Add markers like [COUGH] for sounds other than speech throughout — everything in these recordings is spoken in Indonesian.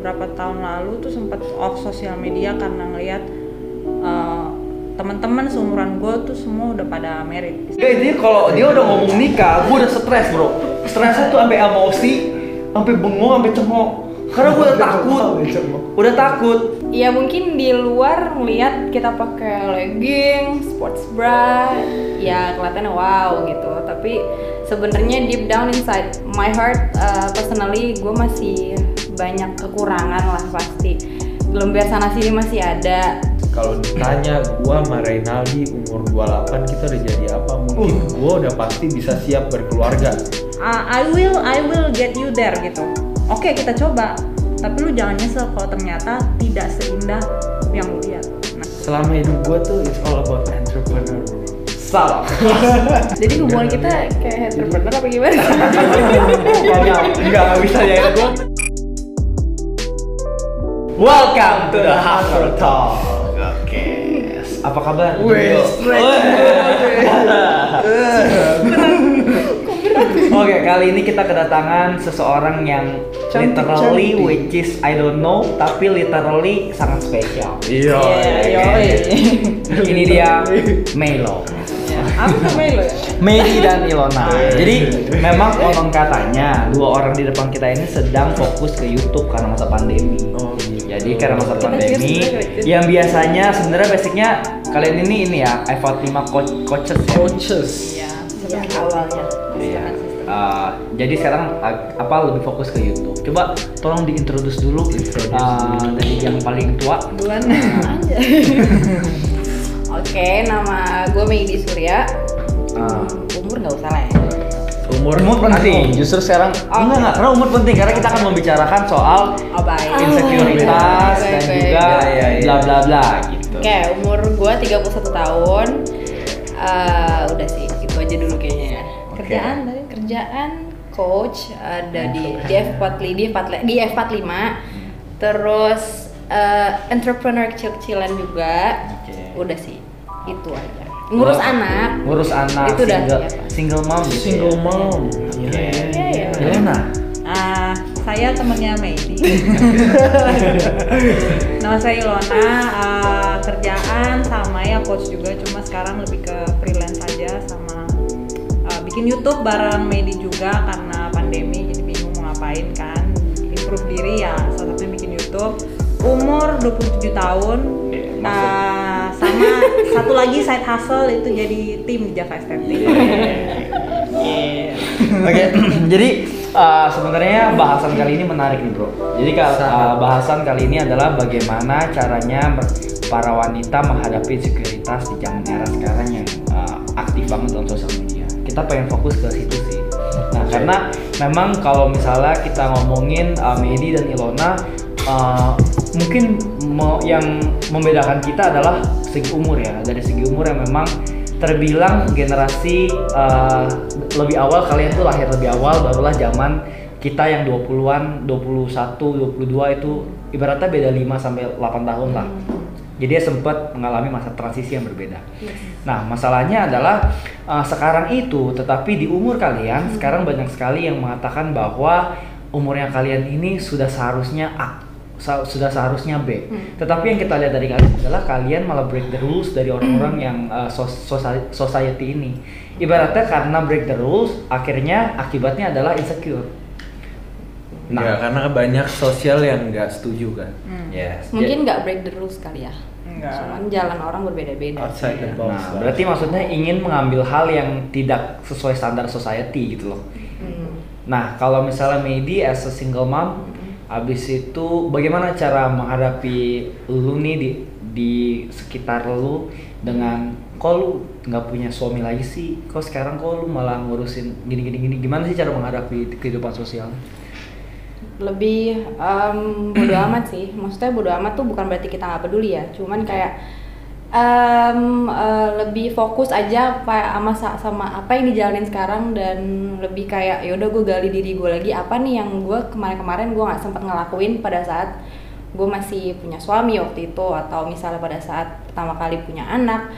beberapa tahun lalu tuh sempat off sosial media karena ngelihat uh, teman-teman seumuran gue tuh semua udah pada married. Ya intinya kalau dia udah ngomong nikah, gue udah stres bro. Stresnya tuh sampai emosi, sampai bengong, sampai cengok. Karena gue udah takut, udah takut. Ya mungkin di luar ngeliat kita pakai legging, sports bra, ya kelihatannya wow gitu. Tapi sebenarnya deep down inside my heart, uh, personally gue masih banyak kekurangan lah pasti. Lembar sana sini masih ada. Kalau ditanya gua sama Reynaldi umur 28 kita udah jadi apa? Mungkin gua udah pasti bisa siap berkeluarga. Uh, I will I will get you there gitu. Oke kita coba, tapi lu jangan nyesel kalau ternyata tidak seindah yang lu lihat. Nah, Selama hidup gua tuh it's all about entrepreneur. Salah. [LAUGHS] Jadi hubungan kita kayak entrepreneur apa gimana? [LAUGHS] Pokoknya nggak nggak bisa ya gue. [LAUGHS] Welcome to the Hustler Talk. Oke. Apa kabar? Wih, Oke, kali ini kita kedatangan seseorang yang Cantik, literally cantik. which is I don't know tapi literally sangat spesial. Iya. yoi. Ini dia Melo. Apa namanya lo ya? Medi dan Ilona. Jadi memang konon katanya dua orang di depan kita ini sedang fokus ke YouTube karena masa pandemi. Oh, gitu. Jadi karena masa Kita pandemi sebenarnya yang biasanya sebenarnya basicnya kalian ini ini ya iPhone 5 coach coaches ya. Coaches. Iya, seperti awalnya. Iya. Uh, jadi sekarang uh, apa lebih fokus ke YouTube. Coba tolong diintroduce dulu uh, dari yang paling tua. Duluan. [LAUGHS] Oke, nama gue Meidi Surya. Uh, Umur nggak usah lah ya. Umur umur penting. Justru sekarang Oh. enggak enggak karena umur penting karena kita akan membicarakan soal Oh baik. insekuritas Baik, dan baik. juga Ya, ya, ya. bla bla bla gitu. Oke, umur gue 31 tahun. Eh, udah sih, itu aja dulu kayaknya ya. Kerjaan tadi. Kerjaan coach ada di di F45 di F45 di F45. Terus eh, entrepreneur kecil-kecilan juga. Oke. Udah sih, itu aja. Ngurus Wah, anak. Ngurus anak, Itu udah, single, iya, Pak. single mom gitu. Single ya. mom. Oke. Iya, iya. Ilona. Ah, saya temennya Meidi. [LAUGHS] Nama saya Ilona, ah, kerjaan sama ya coach juga, cuma sekarang lebih ke freelance aja sama ah, bikin YouTube bareng Meidi juga karena pandemi jadi bingung mau ngapain kan. Improve diri ya, salah satunya bikin YouTube. Umur 27 tahun. Ah, sama satu lagi side hustle itu jadi tim di Java Estetik. Oke, [CLEARS THROAT] jadi uh, sebenarnya bahasan kali ini menarik nih bro. Jadi uh, bahasan kali ini adalah bagaimana caranya para wanita menghadapi sekuritas di zaman era sekarang yang uh, aktif banget dalam sosial media. Kita pengen fokus ke situ sih. Nah, karena memang kalau misalnya kita ngomongin uh, Medi dan Ilona, uh, mungkin mo- yang membedakan kita adalah segi umur ya. Dari segi umur yang memang terbilang generasi uh, lebih awal kalian tuh lahir lebih awal barulah zaman kita yang 20-an, 21, 22 itu ibaratnya beda 5 sampai 8 tahun lah. Jadi dia sempat mengalami masa transisi yang berbeda. Nah, masalahnya adalah uh, sekarang itu tetapi di umur kalian sekarang banyak sekali yang mengatakan bahwa umurnya kalian ini sudah seharusnya sudah seharusnya B. Tetapi yang kita lihat dari kalian adalah kalian malah break the rules dari orang-orang yang uh, society ini. Ibaratnya karena break the rules, akhirnya akibatnya adalah insecure. Nah, ya, karena banyak sosial yang nggak setuju kan. Hmm. Yes. Mungkin nggak break the rules kali ya. Enggak. Cuman jalan orang berbeda-beda. Outside the Ya, box. Nah, lah. berarti maksudnya ingin mengambil hal yang tidak sesuai standar society gitu loh. Hmm. Nah, kalau misalnya Medi as a single mom, abis itu bagaimana cara menghadapi lu nih di di sekitar lu dengan kok lu nggak punya suami lagi sih? Kok sekarang kok lu malah ngurusin gini gini gini? Gimana sih cara menghadapi kehidupan sosial? lebih em, bodo amat sih maksudnya bodo amat tuh bukan berarti kita nggak peduli ya cuman kayak em, eh, lebih fokus aja apa sama sama apa yang dijalanin sekarang dan lebih kayak ya udah gue gali diri gue lagi. Apa nih yang gue kemarin-kemarin gue nggak sempat ngelakuin pada saat gue masih punya suami waktu itu atau misalnya pada saat pertama kali punya anak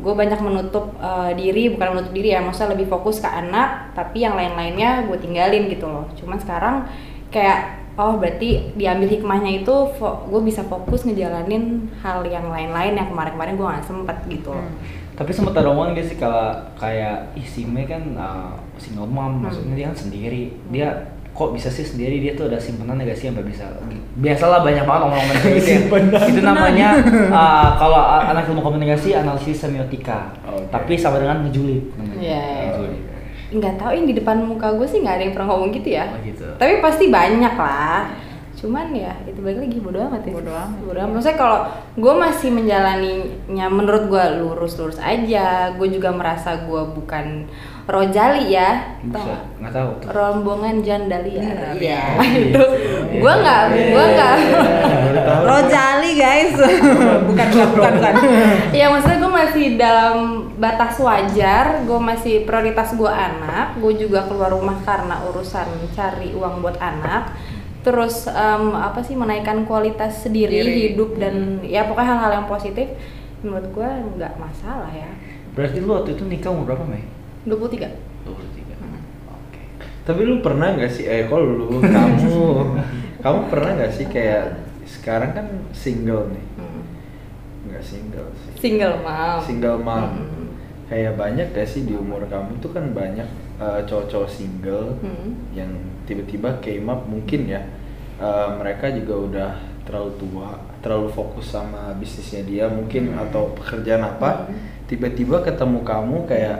gue banyak menutup eh, diri bukan menutup diri ya maksudnya lebih fokus ke anak tapi yang lain-lainnya gue tinggalin gitu loh. Cuman sekarang kayak oh berarti diambil hikmahnya itu gue bisa fokus ngejalanin hal yang lain-lain yang kemarin-kemarin gue nggak sempet gitu loh Hmm. Tapi sempat ada omongan gak sih kalau kayak ih si Mei kan uh, single mom, maksudnya dia kan sendiri. Dia kok bisa sih sendiri dia tuh ada simpanan gak sih sampai bisa biasalah banyak banget omongan kayak gitu ya. itu namanya uh, kalau anak ilmu komunikasi analisis semiotika Oke. tapi sama dengan ngejulit namanya. Ngejulit. Nggak tahu ini di depan muka gue sih nggak ada yang pernah ngomong gitu ya Oh, gitu. tapi pasti banyak lah cuman ya itu balik lagi bodo amat ya Bodo amat. bodo amat maksudnya kalau gue masih menjalaninya menurut gue lurus-lurus aja gue juga merasa gue bukan rojali ya bisa nggak tahu rombongan jandalia Benar. Iya, itu gue nggak gue nggak. Rojali guys. [LAUGHS] bukan bukan bukan bukan. ya maksudnya gue masih dalam batas wajar gue masih prioritas gue anak gue juga keluar rumah karena urusan cari uang buat anak terus em, apa sih menaikkan kualitas sendiri Diri. hidup dan ya pokoknya hal-hal yang positif menurut gue nggak masalah ya berarti lu waktu itu nikah umur berapa Mei? 23 23 Hmm. oke Tapi lu pernah nggak sih, eh kok lu, [LAUGHS] kamu, kamu pernah nggak sih kayak sekarang kan single nih, Hmm. nggak single sih, single mom single mom. Hmm. Kayak banyak gak sih di umur kamu tuh kan banyak eh, cowok-cowok single Hmm. yang tiba-tiba came up mungkin ya eh, mereka juga udah terlalu tua, terlalu fokus sama bisnisnya dia mungkin atau pekerjaan apa, Hmm. tiba-tiba ketemu kamu kayak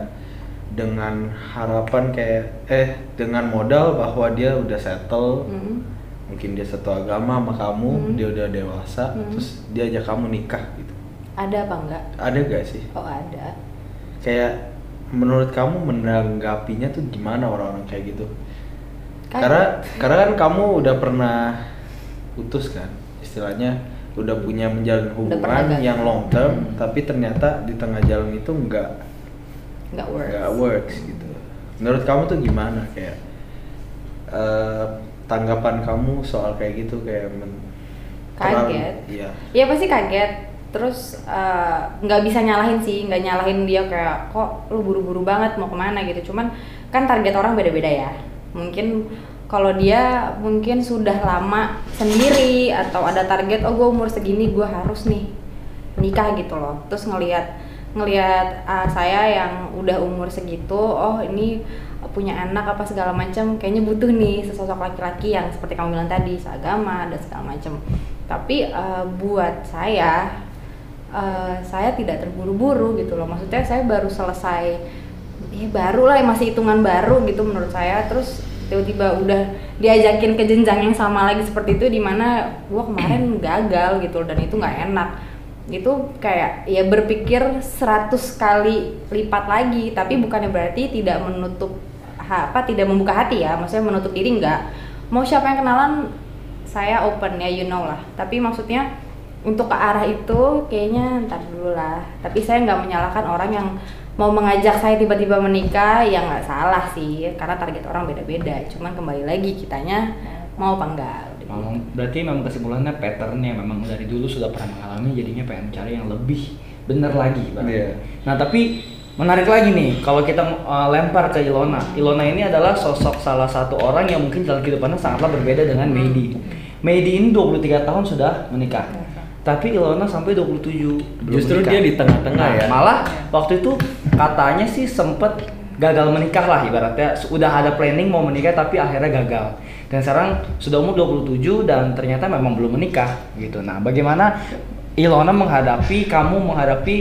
dengan harapan kayak eh dengan modal bahwa dia udah settle Hmm. mungkin dia satu agama sama kamu Hmm. dia udah dewasa Hmm. terus dia ajak kamu nikah gitu ada apa enggak ada gak sih oh ada kayak menurut kamu menanggapinya tuh gimana orang-orang kayak gitu Kaget. karena karena kan kamu udah pernah putus kan istilahnya udah punya menjalin hubungan yang long term Hmm. tapi ternyata di tengah jalan itu nggak nggak work nggak works gitu menurut kamu tuh gimana kayak eh, tanggapan kamu soal kayak gitu kayak men- Kaget. iya Iya pasti kaget. Terus eh, nggak bisa nyalahin sih, nggak nyalahin dia kayak kok lu buru-buru banget mau ke mana gitu. Cuman kan target orang beda-beda ya. Mungkin kalau dia mungkin sudah lama sendiri atau ada target oh gue umur segini gue harus nih nikah gitu loh. Terus ngelihat ngelihat ah, saya yang udah umur segitu, oh ini punya anak apa segala macam kayaknya butuh nih sesosok laki-laki yang seperti kamu bilang tadi seagama dan segala macam. Tapi eh, buat saya eh, saya tidak terburu-buru gitu loh. Maksudnya saya baru selesai ya baru lah masih hitungan baru gitu menurut saya. Terus tiba-tiba udah diajakin ke jenjang yang sama lagi seperti itu di mana gua kemarin gagal gitu dan itu nggak enak itu kayak ya berpikir 100 kali lipat lagi. Tapi bukannya berarti tidak menutup apa tidak membuka hati ya. Maksudnya menutup diri nggak. Mau siapa yang kenalan saya open ya you know lah. Tapi maksudnya untuk ke arah itu kayaknya ntar dulu lah. Tapi saya nggak menyalahkan orang yang mau mengajak saya tiba-tiba menikah ya nggak salah sih. Karena target orang beda-beda. Cuman kembali lagi kitanya mau apa enggak Memang, berarti memang kesimpulannya patternnya memang dari dulu sudah pernah mengalami jadinya pengen cari yang lebih bener lagi ibaratnya. Iya. Nah tapi menarik lagi nih kalau kita uh, lempar ke Ilona. Ilona ini adalah sosok salah satu orang yang mungkin jalan kehidupannya sangatlah berbeda dengan Meidi. Meidi ini 23 tahun sudah menikah. Tapi Ilona sampai 27 belum Justru menikah. dia di tengah-tengah Nah, ya. Malah waktu itu katanya sih sempet gagal menikah lah ibaratnya udah ada planning mau menikah tapi akhirnya gagal dan sekarang sudah umur 27 dan ternyata memang belum menikah gitu nah bagaimana Ilona menghadapi kamu menghadapi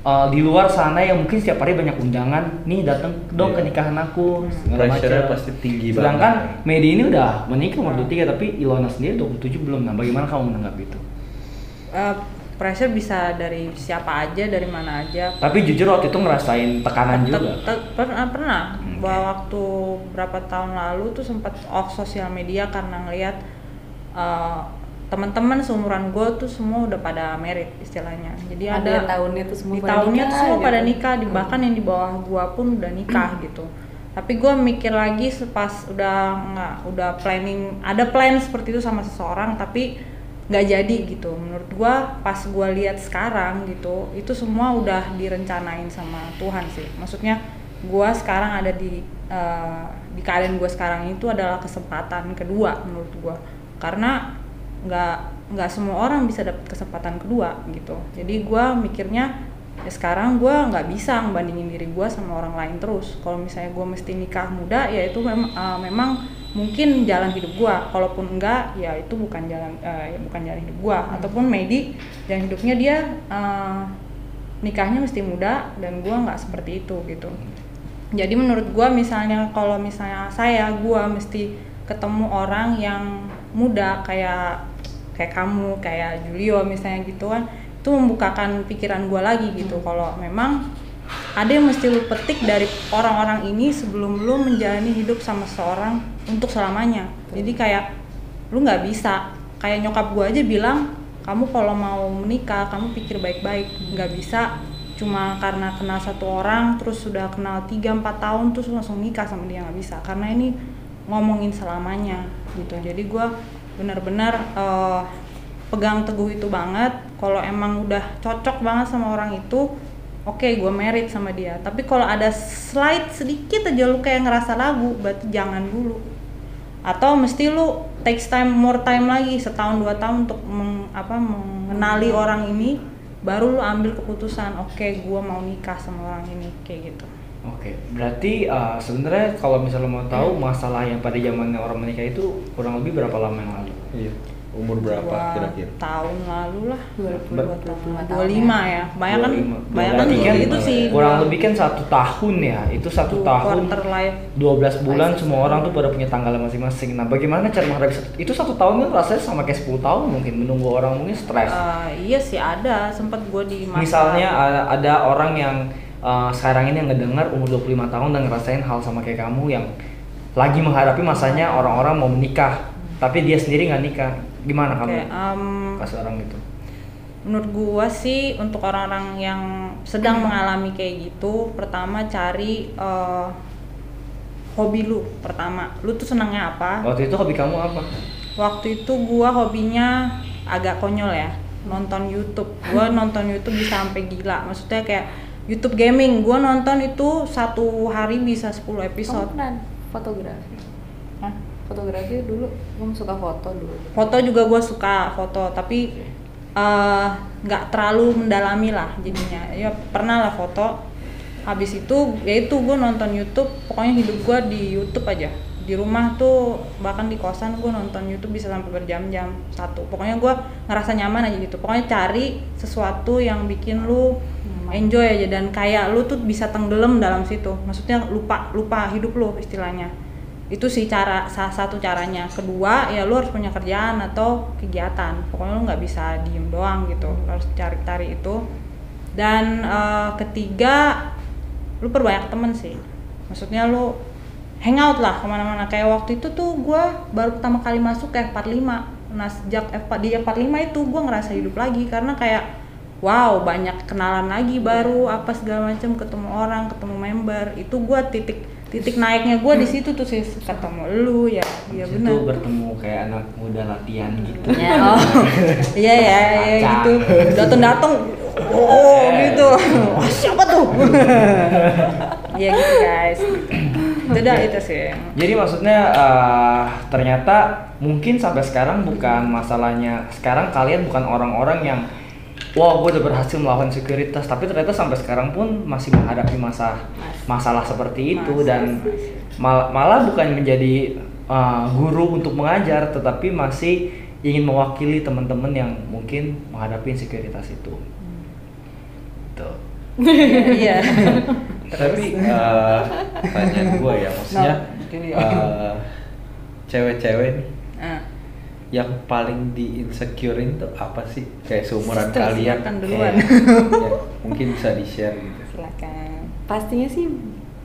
uh, di luar sana yang mungkin setiap hari banyak undangan nih datang dong ke Iya. nikahan aku macam. pasti tinggi sedangkan banget. Medi ini udah menikah umur 23 tapi Ilona sendiri 27 belum nah bagaimana kamu menanggapi itu Eh, pressure bisa dari siapa aja, dari mana aja. tapi jujur waktu itu ngerasain tekanan Tet- juga tet- pernah pernah Oke. bahwa waktu berapa tahun lalu tuh sempat off sosial media karena ngelihat eh, teman-teman seumuran gue tuh semua udah pada merit istilahnya jadi Ada ada, yang tahunnya tuh semua di pada tahunnya nikah tuh semua gitu. pada nikah di Hmm. bahkan yang di bawah gue pun udah nikah [CLEARS THROAT] gitu tapi gue mikir lagi pas udah nggak udah planning ada plan seperti itu sama seseorang tapi nggak jadi gitu. Menurut gue pas gue lihat sekarang gitu itu semua udah direncanain sama Tuhan sih. Maksudnya gue sekarang ada di eh, di keadaan gue sekarang itu adalah kesempatan kedua menurut gue karena nggak nggak semua orang bisa dapat kesempatan kedua gitu. Jadi gue mikirnya ya sekarang gue nggak bisa ngebandingin diri gue sama orang lain terus. Kalau misalnya gue mesti nikah muda ya itu memang uh, memang mungkin jalan hidup gue kalaupun enggak ya itu bukan jalan uh, ya bukan jalan hidup gue ataupun Medi jalan hidupnya dia uh, nikahnya mesti muda dan gue nggak seperti itu gitu. Jadi menurut gue misalnya kalau misalnya saya gue mesti ketemu orang yang muda kayak kayak kamu kayak Julio misalnya gitu kan itu membukakan pikiran gue lagi gitu. Kalau memang ada yang mesti lu petik dari orang-orang ini sebelum lu menjalani hidup sama seorang untuk selamanya. Jadi kayak lu nggak bisa. Kayak nyokap gue aja bilang kamu kalau mau menikah kamu pikir baik-baik. Nggak bisa. Cuma karena kenal satu orang terus sudah kenal 3-4 tahun terus langsung nikah sama dia nggak bisa. Karena ini ngomongin selamanya gitu. Jadi gue benar-benar uh, pegang teguh itu banget. Kalau emang udah cocok banget sama orang itu oke okay, gue merit sama dia. Tapi kalau ada slide sedikit aja lu kayak ngerasa lagu berarti jangan dulu. Atau mesti lu takes time more time lagi setahun dua tahun untuk meng, apa mengenali orang ini baru lu ambil keputusan oke okay, gue mau nikah sama orang ini kayak gitu. Oke, berarti uh, sebenarnya kalau misalnya mau tahu masalah yang pada zamannya orang menikah itu kurang lebih berapa lama yang lalu? Iya. Umur berapa kira-kira? tahun lalu lah 22 dua tahun lima ya banyak kan 25. banyak kan kan itu sih kurang lebih kan satu tahun ya, itu satu Dua tahun life 12 bulan semua orang tuh pada punya tanggalnya masing-masing. Nah, bagaimana cara menghadapi satu- itu satu tahun kan rasanya sama kayak 10 tahun mungkin menunggu orang mungkin stres. Eh, iya sih ada sempat gue di masa Misalnya ada, ada orang yang uh, sekarang ini yang ngedengar umur 25 tahun dan ngerasain hal sama kayak kamu yang lagi menghadapi masanya orang-orang mau menikah, tapi dia sendiri nggak nikah. Gimana kamu em, kasih orang itu? menurut gua sih untuk orang-orang yang sedang mengalami kayak gitu pertama cari eh, hobi lu pertama. Lu tuh senangnya apa? Waktu itu hobi kamu apa? waktu itu gua hobinya agak konyol ya nonton YouTube. Gua [LAUGHS] nonton YouTube bisa sampai gila. Maksudnya kayak YouTube gaming. Gua nonton itu satu hari bisa 10 Kamu episode pernah fotografi? Fotografi dulu, kamu suka foto dulu. foto juga gue suka foto tapi eh, nggak terlalu mendalami lah jadinya. Ya pernah lah foto. Habis itu ya itu gue nonton YouTube. Pokoknya hidup gue di YouTube aja. Di rumah tuh bahkan di kosan gue nonton YouTube bisa sampai berjam-jam satu. Pokoknya gue ngerasa nyaman aja gitu. Pokoknya cari sesuatu yang bikin lu enjoy aja. Dan kayak lu tuh bisa tenggelam dalam situ. Maksudnya lupa lupa hidup lu istilahnya itu sih cara salah satu caranya. Kedua ya lu harus punya kerjaan atau kegiatan. Pokoknya lu nggak bisa diem doang gitu. Lu harus cari-cari itu. Dan eh, ketiga lu perbanyak temen sih. Maksudnya lu hangout lah ke mana-mana. Kayak waktu itu tuh gua baru pertama kali masuk ke F45 nah sejak F di F45 itu gua ngerasa hidup lagi. Karena kayak wow banyak kenalan lagi baru apa segala macam ketemu orang ketemu member. Itu gua titik titik naiknya gua di situ tuh sih ketemu lu ya iya Itu benar bertemu kayak anak muda latihan gitu. ya oh. [LAUGHS] Iya ya ya gitu. Datang datang oh gitu. Wah [LAUGHS] siapa tuh? Ya gitu guys. Gitu. itu dah itu sih. Jadi maksudnya eh, ternyata mungkin sampai sekarang bukan masalahnya. Sekarang kalian bukan orang-orang yang wah gue udah berhasil melawan sekuritas tapi ternyata sampai sekarang pun masih menghadapi masa masalah seperti itu Masih. dan mal- malah bukan menjadi eh, guru untuk mengajar tetapi masih ingin mewakili teman-teman yang mungkin menghadapi sekuritas itu. Tuh. iya Tapi eh, pertanyaan gue ya, maksudnya No, eh, cewek-cewek nih Ah, yang paling di insecurein tuh apa sih? Kayak seumuran Sister, kalian. silakan duluan. Eh, [LAUGHS] ya, [LAUGHS] mungkin bisa di-share gitu. silakan Pastinya sih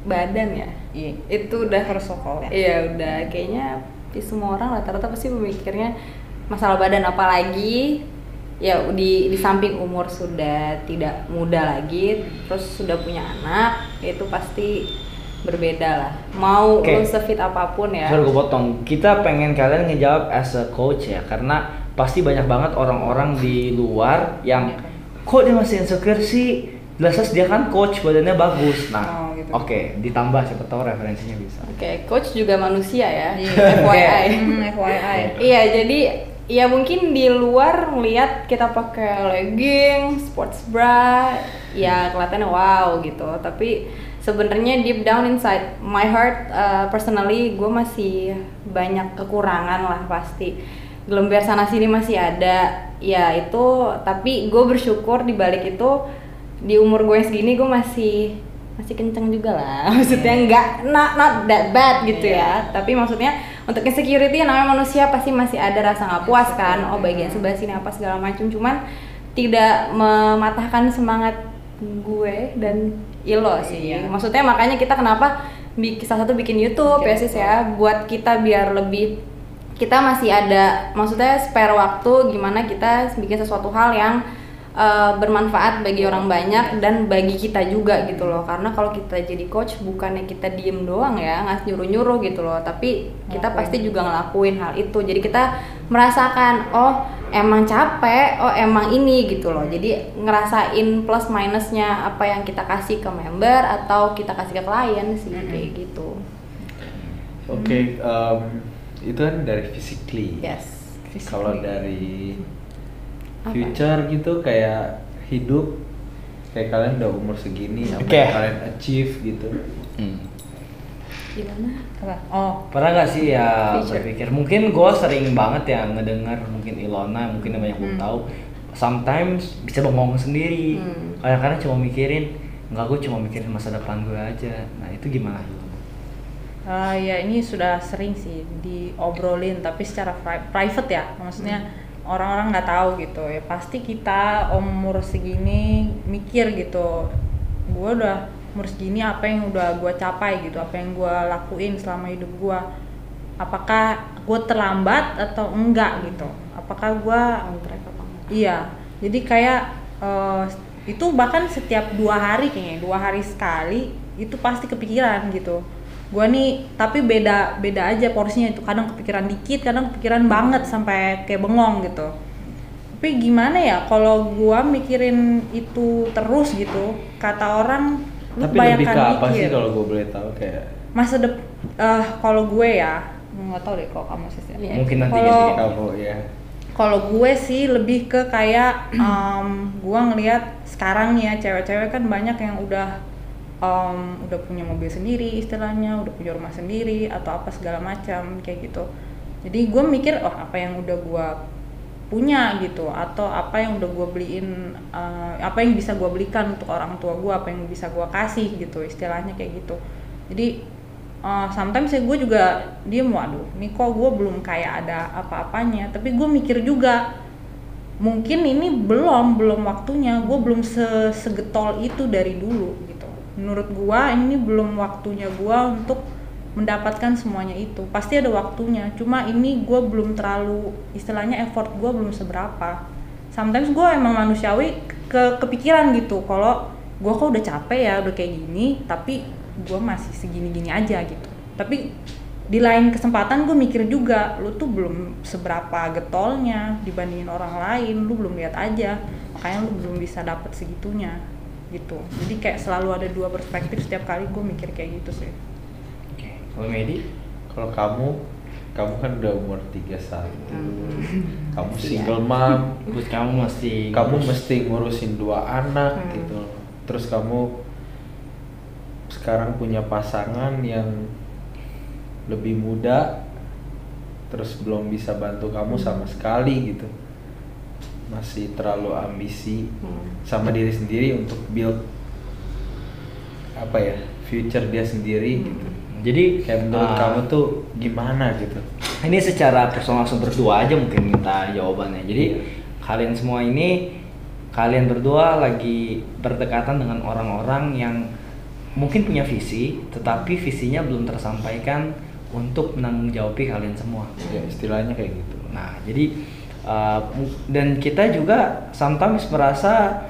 badan ya. iya Itu udah protokol ya Iya udah kayaknya di semua orang rata-rata pasti memikirnya masalah badan apalagi ya di di samping umur sudah tidak muda lagi terus sudah punya anak itu pasti berbeda lah mau Oke. lu sefit apa pun ya Sorry gue potong. Kita pengen kalian ngejawab as a coach ya, karena pasti banyak banget orang-orang di luar yang kok dia masih insecure sih, jelas dia kan coach badannya bagus. Nah, Oh, gitu. oke, ditambah siapa tahu referensinya bisa. Oke, coach juga manusia ya. Iya. [LAUGHS] FYI. [LAUGHS] Hmm, FYI. Iya, jadi ya mungkin di luar ngelihat kita pakai legging, sports bra, ya kelihatannya wow gitu. Tapi sebenarnya deep down inside my heart, uh, personally gue masih banyak kekurangan lah pasti. Gelember sana sini masih ada, ya itu. Tapi gue bersyukur di balik itu di umur gue segini gue masih masih kenceng juga lah. [LAUGHS] Maksudnya nggak not not that bad gitu ya. Tapi maksudnya untuk insecurity namanya manusia pasti masih ada rasa nggak puas kan. oh bagian sebelah sini apa segala macam cuman tidak mematahkan semangat gue dan ilo sih. Iya. maksudnya makanya kita kenapa bi- salah satu bikin YouTube Bikin ya sis ya. Buat kita biar lebih kita masih ada maksudnya spare waktu gimana kita bikin sesuatu hal yang uh, bermanfaat bagi orang banyak dan bagi kita juga gitu loh. Karena kalau kita jadi coach bukannya kita diem doang ya nggak nyuruh nyuruh gitu loh. Tapi kita Ngelakuin. pasti juga ngelakuin hal itu. Jadi kita merasakan oh emang capek oh emang ini gitu loh. Jadi ngerasain plus minusnya apa yang kita kasih ke member atau kita kasih ke klien sih kayak gitu. Oke, em, itu kan dari physically. yes Kalau dari Apa? future gitu kayak hidup kayak kalian udah umur segini apa Oke. yang kalian achieve gitu. Hmm. gimana Apa? Oh, Pernah gak sih ya Future. berpikir mungkin gue sering banget ya ngedengar mungkin Ilona mungkin yang banyak belum Hmm. tahu sometimes bisa bengong sendiri Hmm. kadang-kadang cuma mikirin enggak gue cuma mikirin masa depan gue aja nah itu gimana Ilona? Ah, ya ini sudah sering sih diobrolin tapi secara pri- private ya maksudnya orang-orang nggak tahu gitu. Ya pasti kita umur segini mikir gitu gue udah umur segini apa yang udah gue capai gitu apa yang gue lakuin selama hidup gue apakah gue terlambat atau enggak gitu? Apakah gue Iya, jadi kayak eh, itu bahkan setiap dua hari kayaknya dua hari sekali itu pasti kepikiran gitu. Gua nih tapi beda beda aja porsinya itu kadang kepikiran dikit, kadang kepikiran banget sampai kayak bengong gitu. Tapi gimana ya kalau gua mikirin itu terus gitu, kata orang lu Tapi lebih ke kebanyakan apa sih mikir. kalau gue boleh tahu kayak masa dep eh, kalau gue ya nggak tahu deh kalau kamu sih Iya. mungkin nanti Kalau- jadi kamu ya. kalau gue sih lebih ke kayak [CLEARS THROAT] em, gue ngelihat sekarang nih ya cewek-cewek kan banyak yang udah em, udah punya mobil sendiri istilahnya udah punya rumah sendiri atau apa segala macam kayak gitu. Jadi gue mikir oh apa yang udah gue punya gitu atau apa yang udah gue beliin eh, apa yang bisa gue belikan untuk orang tua gue apa yang bisa gue kasih gitu istilahnya kayak gitu. Jadi uh, sometimes ya gue juga diem waduh nih kok gue belum kayak ada apa-apanya. Tapi gue mikir juga mungkin ini belum belum waktunya. Gue belum se segetol itu dari dulu gitu menurut gue ini belum waktunya gue untuk mendapatkan semuanya itu. Pasti ada waktunya cuma ini gue belum terlalu istilahnya effort gue belum seberapa. Sometimes gue emang manusiawi ke kepikiran gitu kalau gue kok udah capek ya udah kayak gini tapi gue masih segini-gini aja gitu. Tapi di lain kesempatan gue mikir juga lu tuh belum seberapa getolnya dibandingin orang lain lu belum lihat aja makanya lu belum bisa dapet segitunya gitu jadi kayak selalu ada dua perspektif setiap kali gue mikir kayak gitu sih oke kalau Medi Kalau kamu kamu kan udah umur 31. Hmm. Kamu Iya. single mom, buat kamu masih kamu mesti ngurusin dua anak Hmm. gitu. Terus kamu sekarang punya pasangan yang lebih muda terus belum bisa bantu kamu sama sekali gitu. Masih terlalu ambisi Hmm. sama diri sendiri untuk build apa ya future dia sendiri gitu. jadi Kayak menurut uh, kamu tuh gimana gitu? ini secara personal langsung berdua aja mungkin minta jawabannya jadi kalian semua ini kalian berdua lagi berdekatan dengan orang-orang yang mungkin punya visi tetapi visinya belum tersampaikan untuk menanggung kalian semua Ya istilahnya kayak gitu. Nah, jadi uh, mu- dan kita juga sometimes merasa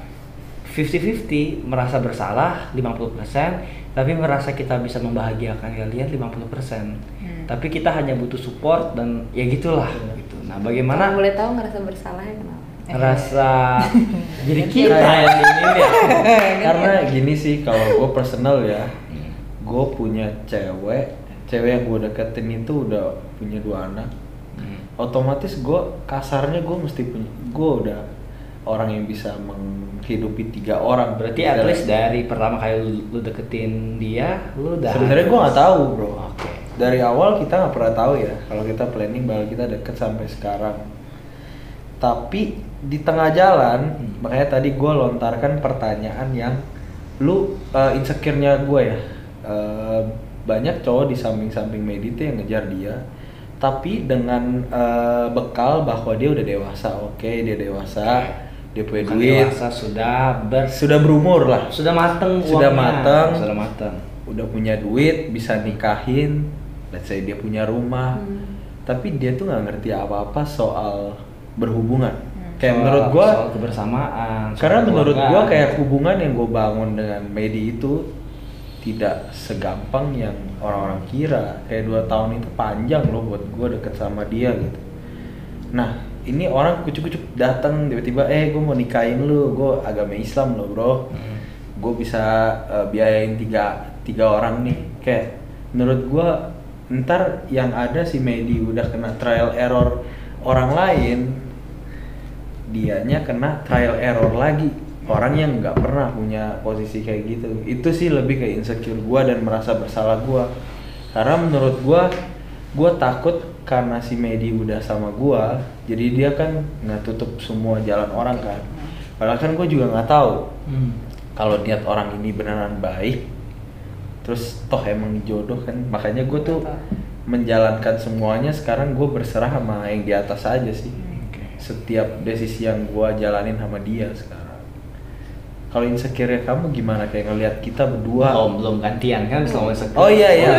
50-50, merasa bersalah 50%, tapi merasa kita bisa membahagiakan kalian 50%. Hmm. Tapi kita hanya butuh support dan ya gitulah gitu. Nah, Kalau bagaimana boleh tahu ngerasa bersalah ya kenapa ngerasa [LAUGHS] jadi kita yang [LAUGHS] ini ya karena gini sih kalau gue personal ya gue punya cewek cewek yang gue deketin itu udah punya dua anak Hmm. Otomatis gue kasarnya gue mesti punya gue udah orang yang bisa menghidupi tiga orang berarti at least dari pertama kali lu, lu deketin dia lu udah sebenarnya gue nggak tahu bro. Oke. dari awal kita nggak pernah tahu ya kalau kita planning bakal kita deket sampai sekarang. Tapi di tengah jalan Hmm. makanya tadi gue lontarkan pertanyaan yang lu uh, insecure-nya gue ya. Uh, banyak cowok di samping-samping Medi tuh yang ngejar dia tapi dengan uh, bekal bahwa dia udah dewasa oke dia dewasa dia punya Bukan duit dewasa, sudah ber sudah berumur lah sudah mateng Sudah uangnya. mateng. sudah mateng udah punya duit bisa nikahin let's say dia punya rumah Hmm. tapi dia tuh nggak ngerti apa-apa soal berhubungan kayak Soal- menurut gua soal kebersamaan soal karena menurut gua keluarga. kayak hubungan yang gue bangun dengan Medi itu tidak segampang yang orang-orang kira. Kayak dua tahun itu panjang loh buat gue deket sama dia gitu. Nah ini orang kucuk-kucuk datang tiba-tiba eh gue mau nikahin lu gue agama Islam loh bro. Hmm. gue bisa uh, biayain tiga tiga orang nih. Kayak menurut gue ntar yang ada si Medi udah kena trial error orang lain dianya kena trial error lagi orang yang nggak pernah punya posisi kayak gitu. Itu sih lebih ke insecure gue dan merasa bersalah gue karena menurut gue gue takut karena si Medi udah sama gue jadi dia kan nggak tutup semua jalan orang kan. Padahal kan gue juga nggak tahu Hmm. kalau niat orang ini beneran baik terus toh emang jodoh kan. Makanya gue tuh menjalankan semuanya sekarang gue berserah sama yang di atas aja sih. Setiap desisi yang gue jalanin sama dia sekarang kalau insecure kamu gimana kayak ngelihat kita berdua oh belum gantian kan selama insecure. oh iya iya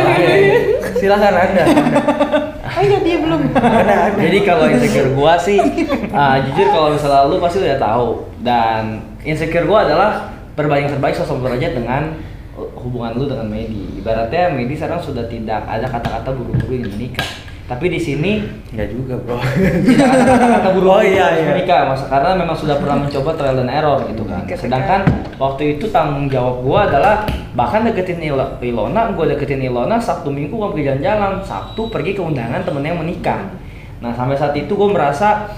[LAUGHS] silakan anda Oh iya dia belum. Jadi kalau insecure gua sih, ah, jujur kalau misalnya lu pasti udah tahu dan insecure gua adalah berbanding terbalik sosok derajat dengan hubungan lu dengan Medi. Ibaratnya Medi sekarang sudah tidak ada kata-kata buru-buru ingin menikah. Tapi di sini nggak juga bro [LAUGHS] tidak ada kata-kata buru-buru Oh, iya, iya. menikah, mas karena memang sudah pernah mencoba trial dan error gitu kan. Sedangkan waktu itu tanggung jawab gua adalah bahkan deketin Il- Ilona, gua deketin Ilona Sabtu Minggu gua pergi jalan-jalan, Sabtu pergi ke undangan temennya yang menikah. Nah sampai saat itu gua merasa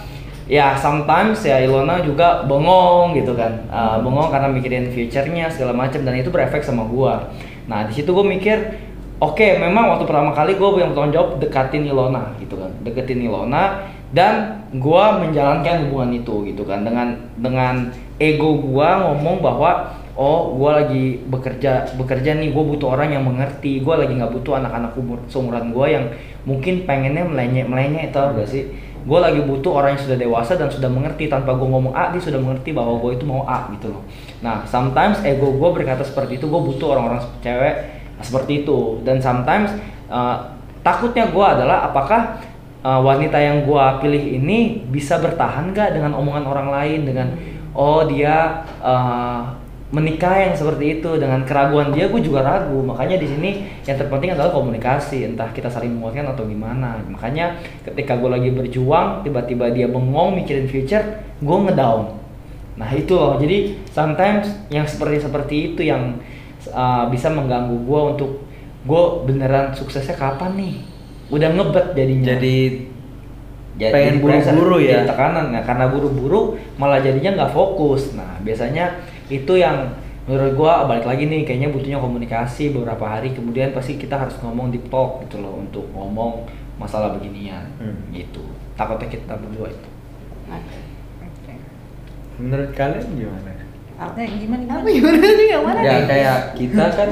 ya sometimes ya Ilona juga bengong gitu kan, Uh, bengong karena mikirin future-nya segala macam dan itu berefek sama gua. Nah di situ gua mikir Oke, memang waktu pertama kali gue yang bertanggung jawab dekatin Ilona gitu kan, deketin Ilona dan gue menjalankan hubungan itu gitu kan. Dengan dengan ego gue ngomong bahwa oh gue lagi bekerja bekerja nih gue butuh orang yang mengerti. Gue lagi nggak butuh anak-anak umur seumuran gue yang mungkin pengennya melenyek melenyek tau gak sih? Gue lagi butuh orang yang sudah dewasa dan sudah mengerti. Tanpa gue ngomong A dia sudah mengerti bahwa gue itu mau A gitu loh. Nah sometimes ego gue berkata seperti itu. Gue butuh orang-orang cewek seperti itu. Dan sometimes uh, takutnya gue adalah apakah uh, wanita yang gue pilih ini bisa bertahan gak dengan omongan orang lain dengan oh dia uh, menikah yang seperti itu dengan keraguan dia gue juga ragu. Makanya di sini yang terpenting adalah komunikasi entah kita saling menguatkan atau gimana. Makanya ketika gue lagi berjuang tiba-tiba dia bengong mikirin future gue ngedown. Nah itu loh. Jadi sometimes yang seperti seperti itu yang uh, bisa mengganggu gue untuk gue beneran suksesnya kapan nih? Udah ngebet jadinya. Jadi jadi pengen buru-buru ya? jadi tekanan nah, karena buru-buru malah jadinya nggak fokus. Nah biasanya itu yang menurut gua balik lagi nih kayaknya butuhnya komunikasi beberapa hari kemudian pasti kita harus ngomong deep talk gitu loh untuk ngomong masalah beginian Hmm. gitu. Takutnya kita berdua itu. Menurut kalian gimana Nah, gimana gimana? Apa gimana nih? Yang mana? ya nih? kayak kita kan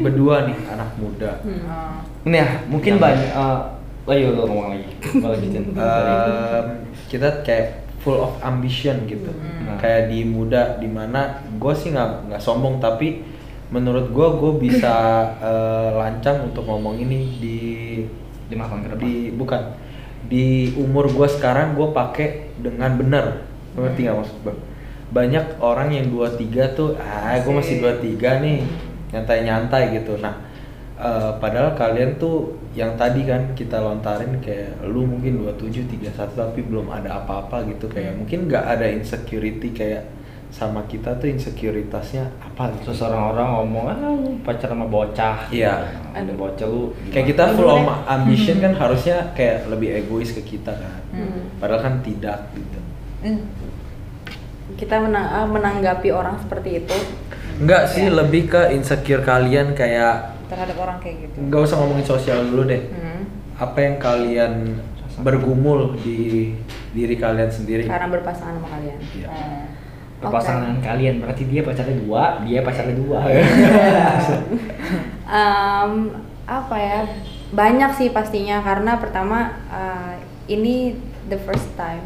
berdua nih anak muda. Hmm. Ah, ini ya mungkin Yang- banyak uh, ayo lo ngomong lagi. Lanjutin Em, kita kayak full of ambition gitu. Hmm. kayak di muda di mana gue sih nggak nggak sombong tapi menurut gue gue bisa eh, lancang untuk ngomong ini di lima tahun ke depan. di bukan di umur gue sekarang gue pakai dengan benar. Ngerti nggak maksud gue banyak orang yang 23 tuh ah gue masih 23 nih nyantai-nyantai gitu nah eh, padahal kalian tuh yang tadi kan kita lontarin kayak lu mungkin 27 31 tapi belum ada apa-apa gitu kayak mungkin nggak ada insecurity kayak sama kita tuh insecuritasnya apa gitu. Terus orang-orang ngomong ah lu pacaran sama bocah. Iya. Ada bocah lu. Kayak kita full of ambition kan harusnya kayak lebih egois ke kita kan. Hmm. Padahal kan tidak gitu. Hmm. Kita menang- eh, menanggapi orang seperti itu Enggak sih, lebih ke insecure kalian kayak terhadap orang kayak gitu nggak usah ngomongin sosial dulu deh. Hmm. Apa yang kalian bergumul di diri kalian sendiri? karena berpasangan sama kalian Iya. Hmm. Berpasangan dengan kalian berarti dia pacarnya dua, dia pacarnya dua. Em, apa ya banyak sih pastinya karena pertama eh, ini the first time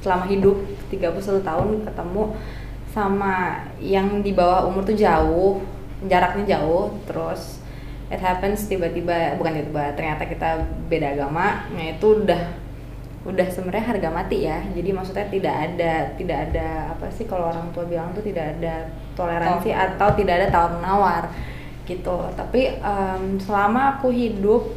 selama hidup 31 tahun ketemu sama yang di bawah umur tuh jauh jaraknya jauh terus it happens tiba-tiba bukan tiba-tiba ternyata kita beda agama nah itu udah udah sebenarnya harga mati ya jadi maksudnya tidak ada tidak ada apa sih kalau orang tua bilang tuh tidak ada toleransi Tawar. atau tidak ada tawar menawar gitu tapi em, selama aku hidup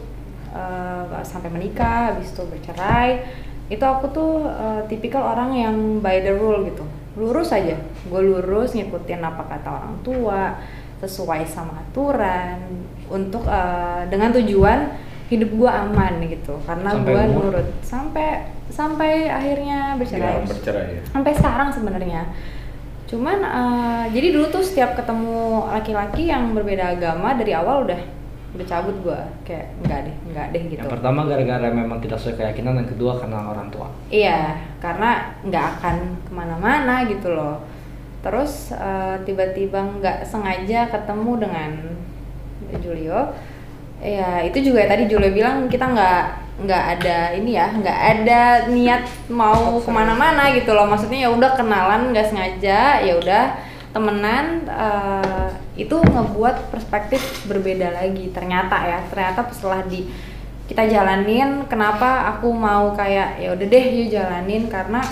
eh, sampai menikah habis itu bercerai itu aku tuh eh, tipikal orang yang by the rule gitu. Lurus aja. Gue lurus ngikutin apa kata orang tua sesuai sama aturan untuk eh, dengan tujuan hidup gue aman gitu. Karena gue nurut. Sampai sampai akhirnya bercerai. Bercerai ya. sampai sekarang sebenarnya. Cuman eh, jadi dulu tuh setiap ketemu laki-laki yang berbeda agama dari awal udah udah cabut gua. Kayak enggak deh enggak deh gitu. Yang pertama gara-gara memang kita sesuai keyakinan, yang kedua karena orang tua. iya karena nggak akan ke mana-mana gitu loh. Terus eh, tiba-tiba nggak sengaja ketemu dengan Julio. Ya itu juga tadi Julio bilang kita nggak nggak ada ini ya nggak ada niat mau ke mana-mana gitu loh. Maksudnya ya udah kenalan nggak sengaja ya udah temenan eh, itu ngebuat perspektif berbeda lagi ternyata ya. Ternyata setelah di kita jalanin kenapa aku mau kayak ya udah deh yuk jalanin karena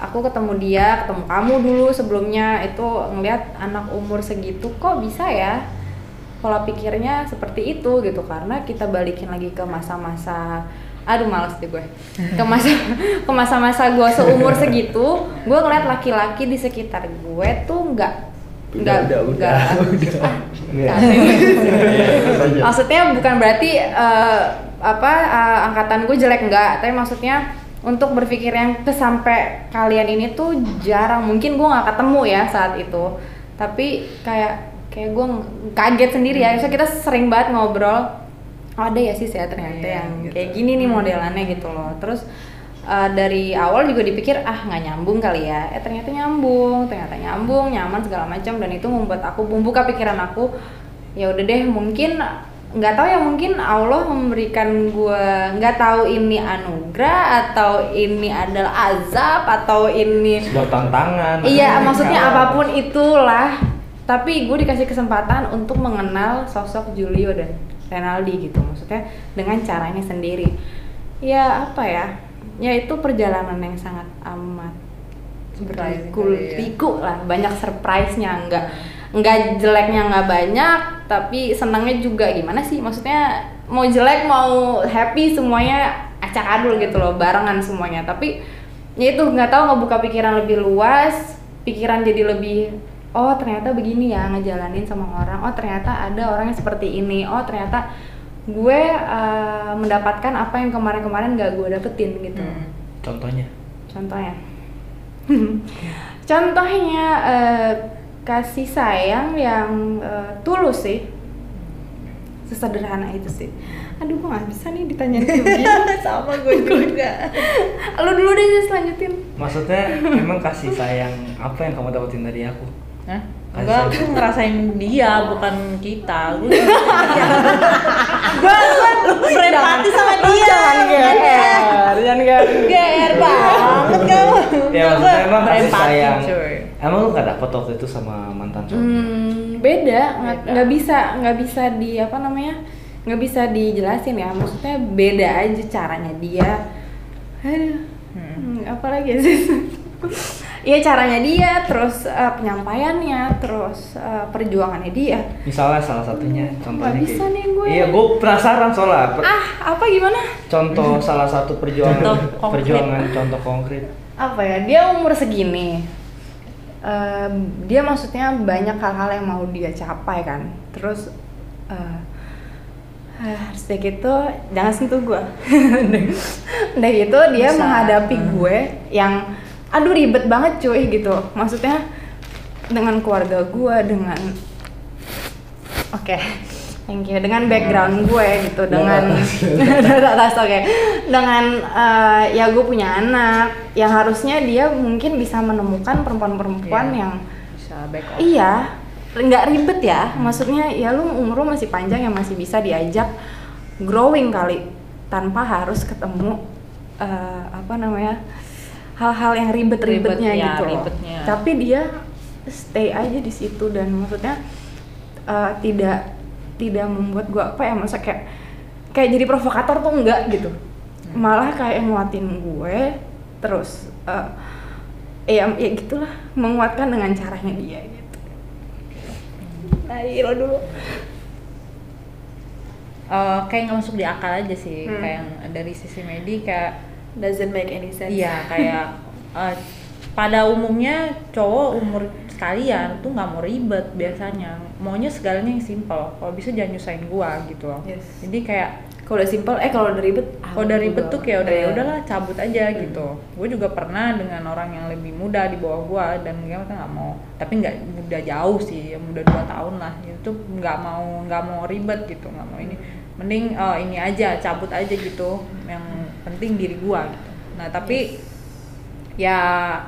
aku ketemu dia ketemu kamu dulu sebelumnya itu ngeliat anak umur segitu kok bisa ya? Pola pikirnya seperti itu gitu karena kita balikin lagi ke masa-masa aduh males deh gue. Ke masa ke masa-masa gue seumur segitu gue ngeliat laki-laki di sekitar gue tuh nggak nggak Udah, udah, nggak. [LAUGHS] Udah. ah, capek. maksudnya bukan berarti eh, apa eh, angkatan gue jelek enggak tapi maksudnya untuk berpikir yang sampai kalian ini tuh jarang. Mungkin gue nggak ketemu ya saat itu. Tapi kayak kayak gue kaget sendiri ya. So kita sering banget ngobrol oh, ada ya sih saya ternyata Iya, yang gitu. kayak gini nih modelannya gitu loh terus eh, dari awal juga dipikir ah nggak nyambung kali ya eh ternyata nyambung ternyata nyambung nyaman segala macam dan itu membuat aku membuka pikiran aku ya udah deh mungkin nggak tahu ya mungkin Allah memberikan gue nggak tahu ini anugerah atau ini adalah azab atau ini Sebuah tantangan. Iya, maksudnya apa pun itulah. Tapi gue dikasih kesempatan untuk mengenal sosok Julio dan Renaldi gitu. Maksudnya dengan caranya sendiri. Ya apa ya? Ya itu perjalanan yang sangat amat Surprising berliku kali ya. lah. Banyak surprise-nya, enggak enggak jeleknya nggak banyak, tapi senangnya juga gimana sih? Maksudnya mau jelek mau happy semuanya acak adul gitu loh, barengan semuanya. Tapi ya itu nggak tahu ngebuka pikiran lebih luas, pikiran jadi lebih oh ternyata begini ya ngejalanin sama orang. Oh ternyata ada orang yang seperti ini. Oh ternyata gue eh, mendapatkan apa yang kemarin-kemarin gak gue dapetin gitu. Hmm. Contohnya. Contohnya, [LAUGHS] contohnya eh, kasih sayang yang eh, tulus sih, sesederhana itu sih. Aduh, gue nggak bisa nih ditanyain kayak begini. [LAUGHS] sama gue juga [LAUGHS] Lu dulu deh Jess, lanjutin. Maksudnya emang kasih sayang apa yang kamu dapetin dari aku? Hah? Enggak, aku ngerasain dia, bukan kita. Gue berempati sama dia. Jangan GR, jangan GR. GR banget kamu. Ya maksudnya emang kasih sayang. Emang lu gak dapet waktu itu sama mantan cowok? Hmm, beda, nggak bisa, nggak bisa di apa namanya, nggak bisa dijelasin ya. Maksudnya beda aja caranya dia. Aduh, Hmm. hmm, apa lagi sih? [LAUGHS] Iya caranya dia, terus eh, penyampaiannya, terus eh, perjuangannya dia. Misalnya salah satunya contohnya Nggak bisa kayak- nih gue. Iya, gue penasaran soalnya. Per- Ah, apa gimana? Contoh [LAUGHS] salah satu perjuangan Contoh perjuangan contoh konkret. Apa ya? Dia umur segini. Em, dia maksudnya banyak hal-hal yang mau dia capai kan. Terus eh ah, udah gitu jangan sentuh gue. [LAUGHS] udah gitu dia Bisa. menghadapi Hmm. gue yang aduh ribet banget cuy gitu. Maksudnya dengan keluarga gue dengan Oke, thank you. Dengan background gue gitu, dengan dari [LAUGHS] atas oke, dengan eh, ya gue punya anak, yang harusnya dia mungkin bisa menemukan perempuan-perempuan Iya. yang bisa back off iya nggak ribet ya, maksudnya ya lu umur lu masih panjang yang masih bisa diajak growing kali tanpa harus ketemu eh, apa namanya hal-hal yang ribet-ribetnya Ribet, ya, gitu. loh. ribetnya. Tapi dia stay aja di situ dan maksudnya uh, tidak tidak membuat gua apa ya masa kayak kayak jadi provokator tuh enggak gitu malah kayak nguatin gue terus uh, ya ya gitulah menguatkan dengan caranya dia gitu nah lo dulu Eh, kayak nggak masuk di akal aja sih Hmm. kayak dari sisi medi kayak doesn't make any sense. Iya kayak [LAUGHS] eh, pada umumnya cowok umur sekalian tuh nggak mau ribet biasanya. Maunya segalanya yang simple. Kalau bisa jangan nyusahin gua gitu loh. Yes. jadi kayak kalau udah simple eh kalau udah ribet ah, kalau udah ribet tuh kayak udah ya udahlah cabut aja gitu. Gue juga pernah dengan orang yang lebih muda di bawah gua dan mereka nggak mau. Tapi nggak muda jauh sih yang muda dua tahun lah. Itu nggak mau nggak mau ribet gitu nggak mau ini. Mending eh, ini aja cabut aja gitu. Yang penting diri gua gitu. Nah tapi ya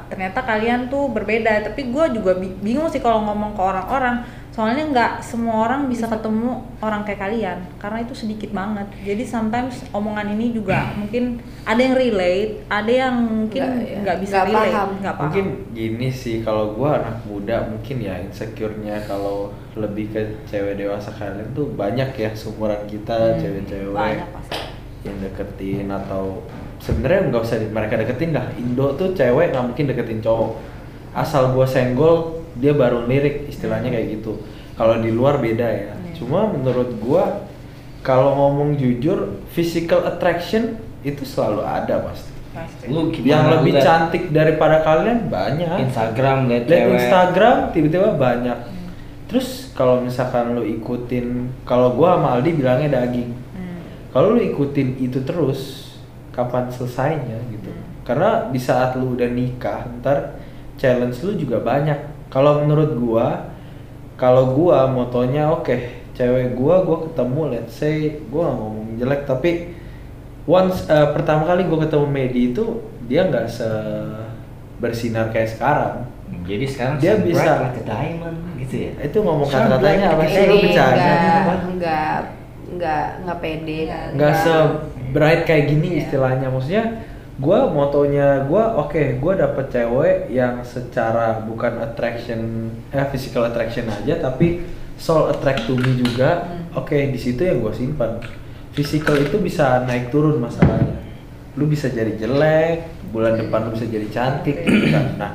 ternyata kalian tuh berbeda. Tapi gue juga bi- bingung sih kalau ngomong ke orang-orang. Soalnya nggak semua orang bisa. ketemu orang kayak kalian karena itu sedikit banget. Jadi sometimes omongan ini juga mungkin ada yang relate ada yang mungkin Nggak, ya. nggak bisa Nggak relate paham. nggak paham. Mungkin gini sih kalau gua anak muda mungkin ya insecure-nya kalau lebih ke cewek dewasa kalian tuh banyak ya seumuran kita Hmm, cewek-cewek. Banyak pasti yang deketin atau sebenarnya nggak usah mereka deketin dah Indo tuh cewek nggak mungkin deketin cowok. Asal gua senggol dia baru lirik istilahnya kayak gitu. Kalau di luar beda ya. Iya. cuma menurut gua kalau ngomong jujur physical attraction itu selalu ada pasti pasti. Lu yang lebih liat cantik daripada kalian banyak. Instagram liat lihat cewek. Instagram tiba-tiba banyak. Terus kalau misalkan lu ikutin kalau gua sama Aldi bilangnya daging. Hmm. Kalau lu ikutin itu terus kapan selesainya gitu. Hmm. karena di saat lu udah nikah ntar challenge lu juga banyak. Kalau menurut gua kalau gua motonya oke cewek gua gua ketemu let's say gua nggak ngomong jelek tapi once eh, pertama kali gua ketemu Medi itu dia nggak se bersinar kayak sekarang. Jadi sekarang Dia bisa- like a diamond gitu ya. itu ngomong kata-katanya apa sih? lu bercanda. nggak nggak nggak nggak pede. Nggak- nggak se bright kayak gini Iya. istilahnya. Maksudnya gue motonya gue oke gue dapet cewek yang secara bukan attraction eh physical attraction aja tapi soul attract to me juga Hmm. oke di situ yang gue simpan. Physical itu bisa naik turun masalahnya. Lu bisa jadi jelek bulan depan lu bisa jadi cantik gitu kan. Nah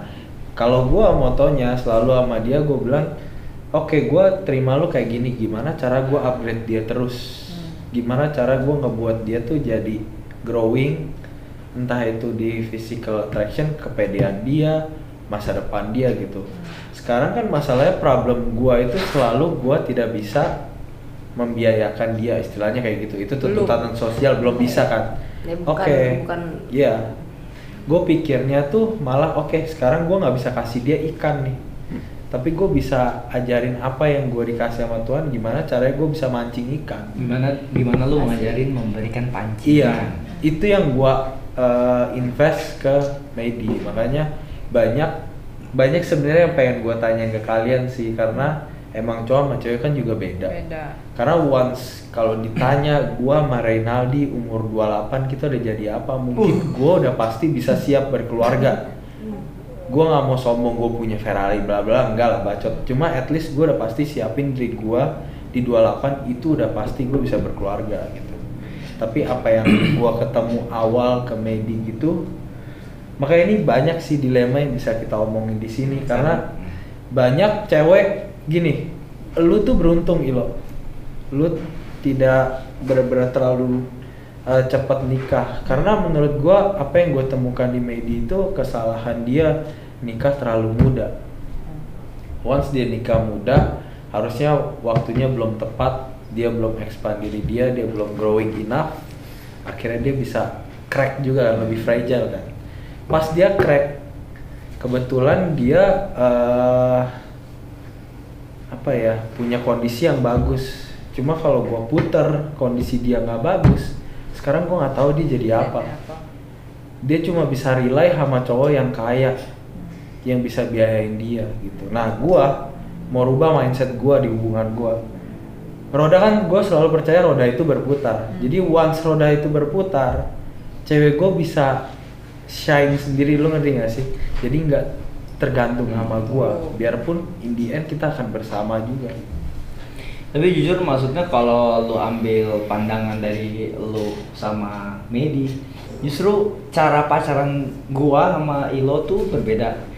kalau gue motonya selalu sama dia gue bilang oke gue terima lu kayak gini gimana cara gue upgrade dia terus? Hmm. gimana cara gue ngebuat dia tuh jadi growing? Entah itu di physical attraction kepedean dia masa depan dia gitu. Sekarang kan masalahnya problem gua itu selalu gua tidak bisa membiayakan dia istilahnya kayak gitu. Itu tuntutan sosial belum bisa kan? Ya, oke. bukan. Iya. Gue pikirnya tuh malah oke sekarang gua nggak bisa kasih dia ikan nih tapi gue bisa ajarin apa yang gue dikasih sama Tuhan gimana caranya gue bisa mancing ikan Gimana gimana lu ngajarin memberikan pancing? Iya, itu yang gua uh, invest ke Medi. Makanya banyak banyak sebenarnya yang pengen gua tanyain ke kalian sih karena emang cowok sama cewek kan juga beda. beda Karena once kalau ditanya gua sama Reynaldi umur 28 kita udah jadi apa? Mungkin gua udah pasti bisa siap berkeluarga. Gua nggak mau sombong gua punya Ferrari bla bla enggak lah bacot. Cuma at least gua udah pasti siapin diri gua di 28 itu udah pasti gua bisa berkeluarga gitu. Tapi apa yang [CLEARS THROAT] gua ketemu awal ke Medi gitu makanya ini banyak sih dilema yang bisa kita omongin di sini karena banyak cewek gini lu tuh beruntung ilo lu tidak benar-benar terlalu uh, cepat nikah. Karena menurut gua apa yang gue temukan di media itu kesalahan dia nikah terlalu muda. Once dia nikah muda harusnya waktunya belum tepat dia belum expand diri dia dia belum growing enough akhirnya dia bisa crack juga lebih fragile kan. Pas dia crack kebetulan dia uh, apa ya punya kondisi yang bagus. Cuma kalau gua puter kondisi dia nggak bagus sekarang gua nggak tahu dia jadi apa. dia cuma bisa rely sama cowok yang kaya yang bisa biayain dia gitu. Nah gua mau rubah mindset gua di hubungan gua. Roda kan gue selalu percaya roda itu berputar. Jadi once roda itu berputar cewek gue bisa shine sendiri. Lo ngerti gak sih? Jadi nggak tergantung sama gue biarpun in the end kita akan bersama juga Tapi jujur maksudnya kalau lu ambil pandangan dari lu sama Medi, justru cara pacaran gua sama Ilo tuh berbeda.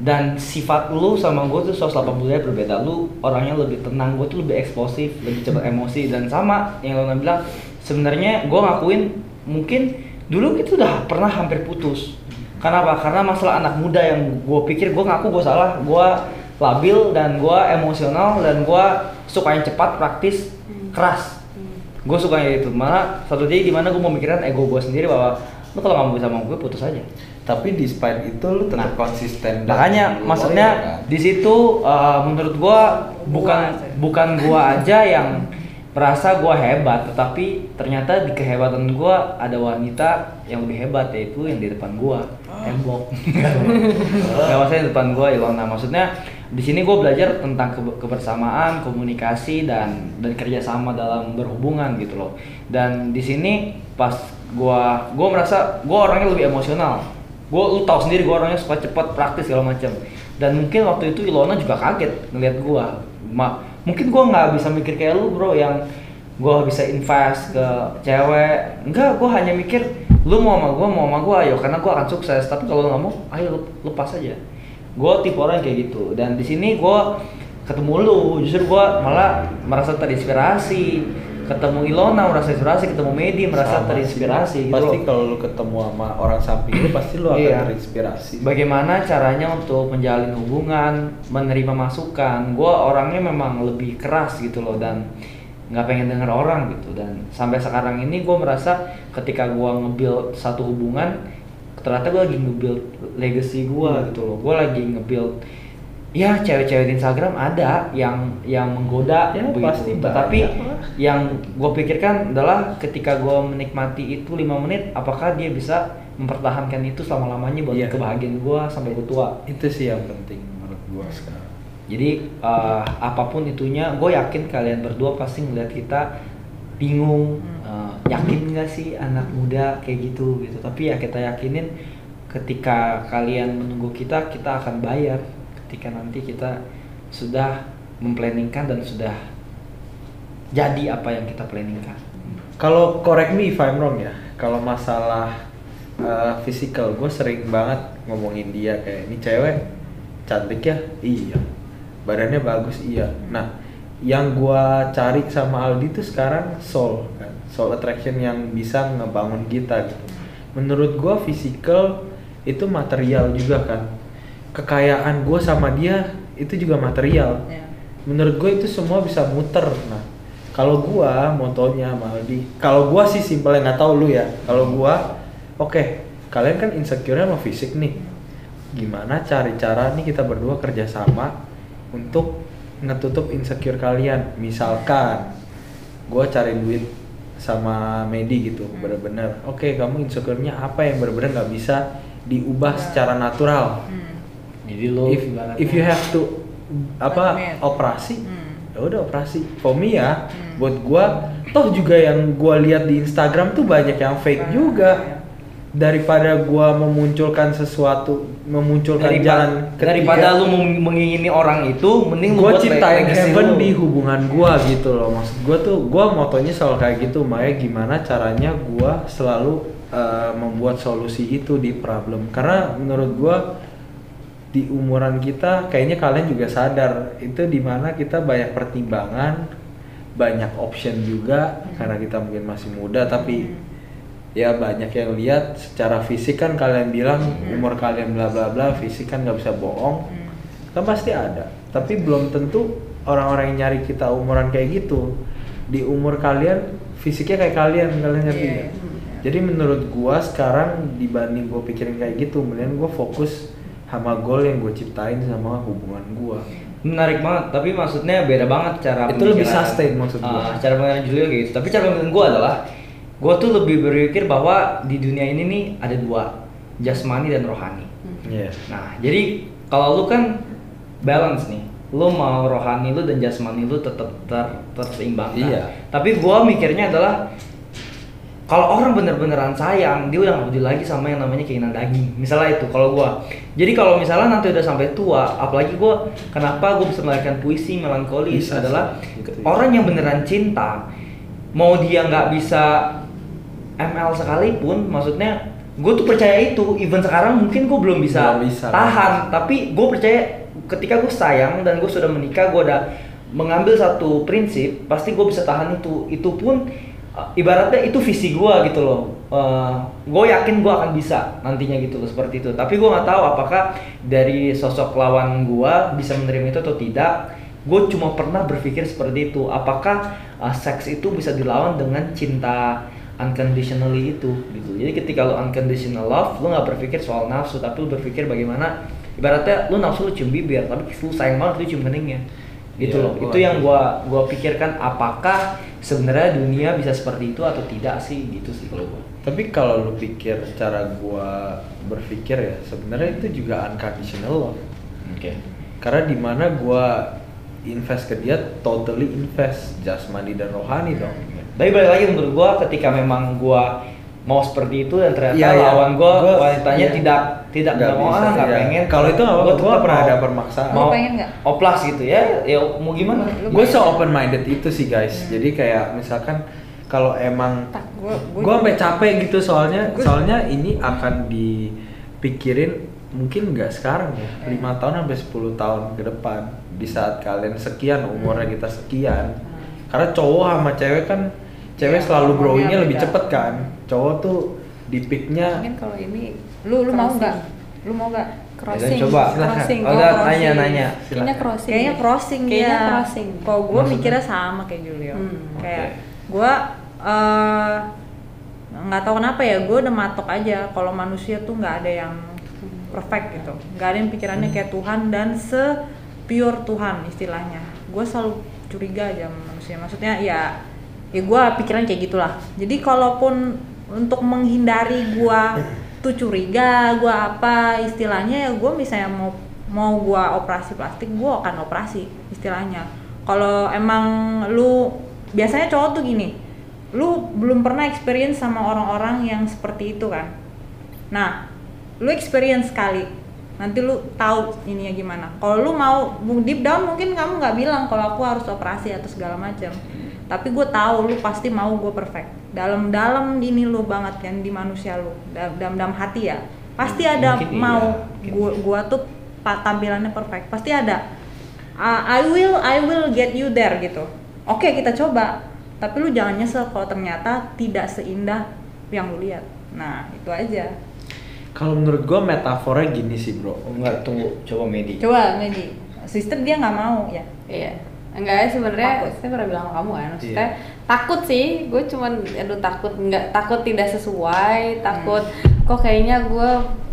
Dan sifat lu sama gua tuh 180 derajat berbeda. Lu orangnya lebih tenang, gua tuh lebih eksplosif, lebih cepat emosi dan sama yang lu bilang sebenarnya gua ngakuin mungkin dulu kita udah pernah hampir putus. Kenapa? Karena masalah anak muda yang gua pikir gua ngaku gua salah, gua labil dan gua emosional dan gua suka yang cepat, praktis, keras. Gue suka yang itu. Malah satu titik di mana gue mau mikirin ego gue sendiri bahwa lu kalau nggak mau bisa sama gue putus aja. tapi despite itu lu tetap konsisten dan Makanya maksudnya kan? di situ uh, menurut gua bukan Gua. bukan gua aja yang merasa gua hebat, tetapi ternyata di kehebatan gua ada wanita yang lebih hebat yaitu yang di depan gua, tembok. [LAUGHS] Gak maksudnya di depan gua Ilona. Maksudnya di sini gua belajar tentang ke- kebersamaan, komunikasi dan dan kerjasama dalam berhubungan gitu loh. Dan di sini pas gua gua merasa gua orangnya lebih emosional. Gue lu tahu sendiri gue orangnya suka cepat praktis segala macam. Dan mungkin waktu itu Ilona juga kaget ngeliat gue Ma, mungkin gue nggak bisa mikir kayak lu bro yang gue bisa invest ke cewek. Enggak gue hanya mikir lu mau sama gue mau sama gue ayo. Karena gue akan sukses. Tapi kalau lu nggak mau ayo lepas aja gue tipe orang kayak gitu dan di sini gue ketemu lu justru gue malah merasa terinspirasi ketemu Ilona merasa inspirasi ketemu Medi merasa Sama terinspirasi sih. gitu pasti loh. kalau lu ketemu sama orang samping lu pasti lu akan Iya. terinspirasi Bagaimana caranya untuk menjalin hubungan, menerima masukan? Gue orangnya memang lebih keras gitu loh dan nggak pengen denger orang gitu dan sampai sekarang ini gue merasa ketika gue nge-build satu hubungan ternyata gue lagi nge-build legacy gue Hmm. gitu loh gue lagi nge-build ya cewek-cewek di Instagram ada yang yang menggoda Ya, begitu pasti lah. yang gue pikirkan adalah ketika gue menikmati itu lima menit apakah dia bisa mempertahankan itu selama lamanya buat Iya. kebahagiaan gue sampai gue tua itu sih yang penting menurut gua sekarang jadi eh, apa pun itunya gue yakin kalian berdua pasti ngeliat kita bingung eh, yakin gak sih anak muda kayak gitu gitu. Tapi ya kita yakinin ketika kalian menunggu kita kita akan bayar. Ketika nanti kita sudah memplanningkan dan sudah jadi apa yang kita planningkan. Kalau correct me if I'm wrong ya, kalau masalah uh, physical, gue sering banget ngomongin dia kayak ini cewek cantik ya, iya, badannya bagus? Iya. Nah, yang gue cari sama Aldi tuh sekarang soul kan, soul attraction yang bisa ngebangun kita gitu. Menurut gue physical itu material juga kan, kekayaan gue sama dia itu juga material. Ya. menurut gue itu semua bisa muter nah. Kalau gua motonya sama Aldi kalau gua sih simpel nggak tahu lu ya. Kalau gua oke kalian kan insecure sama fisik nih. Gimana cari cara nih kita berdua kerjasama untuk ngetutup insecure kalian misalkan gua cari duit sama Medi gitu bener-bener oke kamu insecure-nya apa yang bener-bener nggak bisa diubah secara natural Hmm. jadi lo if if you have to apa Admit. operasi Hmm. ya udah operasi for me ya Hmm. buat gua toh juga yang gua lihat di Instagram tuh banyak yang fake Banyak, juga ya. Daripada gua memunculkan sesuatu memunculkan jalan daripada lu meng- mengingini orang itu mending buat ciptain heaven lu. di hubungan gua gitu loh. Maksud gua tuh gua motonya selalu kayak gitu makanya gimana caranya gua selalu uh, membuat solusi itu di problem. Karena menurut gua di umuran kita kayaknya kalian juga sadar itu di mana kita banyak pertimbangan banyak option juga karena kita mungkin masih muda tapi ya banyak yang lihat secara fisik kan kalian bilang umur kalian bla bla bla fisik kan nggak bisa bohong. Kan pasti ada. Tapi belum tentu orang-orang yang nyari kita umuran kayak gitu di umur kalian fisiknya kayak kalian kalian ngerti Iya, nggak? iya. jadi menurut gua sekarang dibanding gua pikirin kayak gitu mendingan gua fokus sama goal yang gue ciptain sama hubungan gua. Menarik banget tapi maksudnya beda banget cara Itu lebih sustain maksud gua. Ah, cara pemikiran Julio gitu. Tapi cara pemikiran gue adalah gue tuh lebih berpikir bahwa di dunia ini nih ada dua jasmani dan rohani. Iya. nah jadi kalau lu kan balance nih lu mau rohani lu dan jasmani lu tetap ter terseimbangkan. Iya. tapi gua mikirnya adalah kalau orang bener-beneran sayang dia udah nggak peduli lagi sama yang namanya keinginan daging. Misalnya itu kalau gua. Jadi kalau misalnya nanti udah sampai tua apalagi gua kenapa gua bisa melahirkan puisi melankolis? Bisa adalah sih, gitu ya. orang yang beneran cinta mau dia nggak bisa ML sekalipun maksudnya gue tuh percaya itu. Even sekarang mungkin gue belum bisa, Belum bisa. tahan. Tapi gue percaya ketika gue sayang dan gue sudah menikah gue udah mengambil satu prinsip pasti gue bisa tahan itu. Itu pun uh, ibaratnya itu visi gue gitu loh. Gue yakin gue akan bisa nantinya gitu loh seperti itu. Tapi gue nggak tahu apakah dari sosok lawan gue bisa menerima itu atau tidak. Gue cuma pernah berpikir seperti itu. Apakah uh, seks itu bisa dilawan dengan cinta unconditionally itu gitu jadi ketika lo unconditional love lo nggak berpikir soal nafsu tapi lo berpikir bagaimana ibaratnya lo nafsu lo cium bibir tapi lo sayang banget lo cium keningnya gitu Iya, loh itu yang ngerti. gua gua pikirkan apakah sebenarnya dunia bisa seperti itu atau tidak sih gitu sih kalau gua Tapi kalau lu pikir cara gua berpikir ya sebenarnya itu juga unconditional love. oke Karena di mana gua invest ke dia totally invest jasmani dan rohani dong. Tapi balik lagi menurut gua ketika memang gua mau seperti itu dan ternyata iya. lawan gua, Gua- wanitanya iya. tidak tidak Nggak mau ah nggak iya. pengen Kalau itu nggak apa-apa, Gua pernah mau- ada permaksaan. Mau pengen nggak? oplas gitu ya ya mau gimana Gue so open minded itu sih guys. Jadi kayak misalkan kalau emang Tak, gua, gua, gue sampai capek gitu soalnya Gua- soalnya ini akan dipikirin mungkin nggak sekarang ya lima tahun sampai 10 tahun ke depan di saat kalian sekian umurnya kita sekian karena cowok sama cewek kan cewek Iya, selalu growingnya lebih beda. cepet kan cowok tuh di peaknya mungkin kalau ini lu lu mau nggak? Lu mau nggak? crossing Ya, coba. crossing Oh, udah, nanya, nanya. kayaknya Silakan. crossing Kayaknya crossing kayaknya dia. crossing Kalau gue Maksudnya? mikirnya sama kayak Julio. Hmm, Kayak gue eh, nggak tahu kenapa ya gue udah matok aja kalau manusia tuh nggak ada yang perfect gitu. Nggak ada yang pikirannya kayak Tuhan dan se pure Tuhan istilahnya. Gue selalu curiga aja sama manusia. Maksudnya ya ya gue pikiran kayak gitulah. Jadi kalaupun untuk menghindari gue tuh curiga, gue apa istilahnya ya gue misalnya mau mau gue operasi plastik, gue akan operasi istilahnya. Kalau emang lu biasanya cowok tuh gini, lu belum pernah experience sama orang-orang yang seperti itu kan. Nah, lu experience sekali, nanti lu tahu ininya gimana. Kalau lu mau deep down mungkin kamu nggak bilang kalau aku harus operasi atau segala macam. Tapi gue tahu lu pasti mau gue perfect. Dalam-dalam ini lu banget kan di manusia lu, dalam dalam hati ya. Pasti ada Mungkin iya, mau mungkin. gua gua tuh pa- tampilannya perfect. Pasti ada. Uh, I will I will get you there gitu. Oke, kita coba. Tapi lu jangan nyesel kalau ternyata tidak seindah yang lu lihat. Nah, itu aja. kalau menurut gue metafornya gini sih bro enggak tunggu coba Medi Coba Medi. Sister dia nggak mau ya. Iya. Enggak ya sebenarnya saya pernah bilang sama kamu kan. Maksudnya Iya. takut sih. Gue cuman aduh takut nggak takut tidak sesuai takut kok kayaknya gue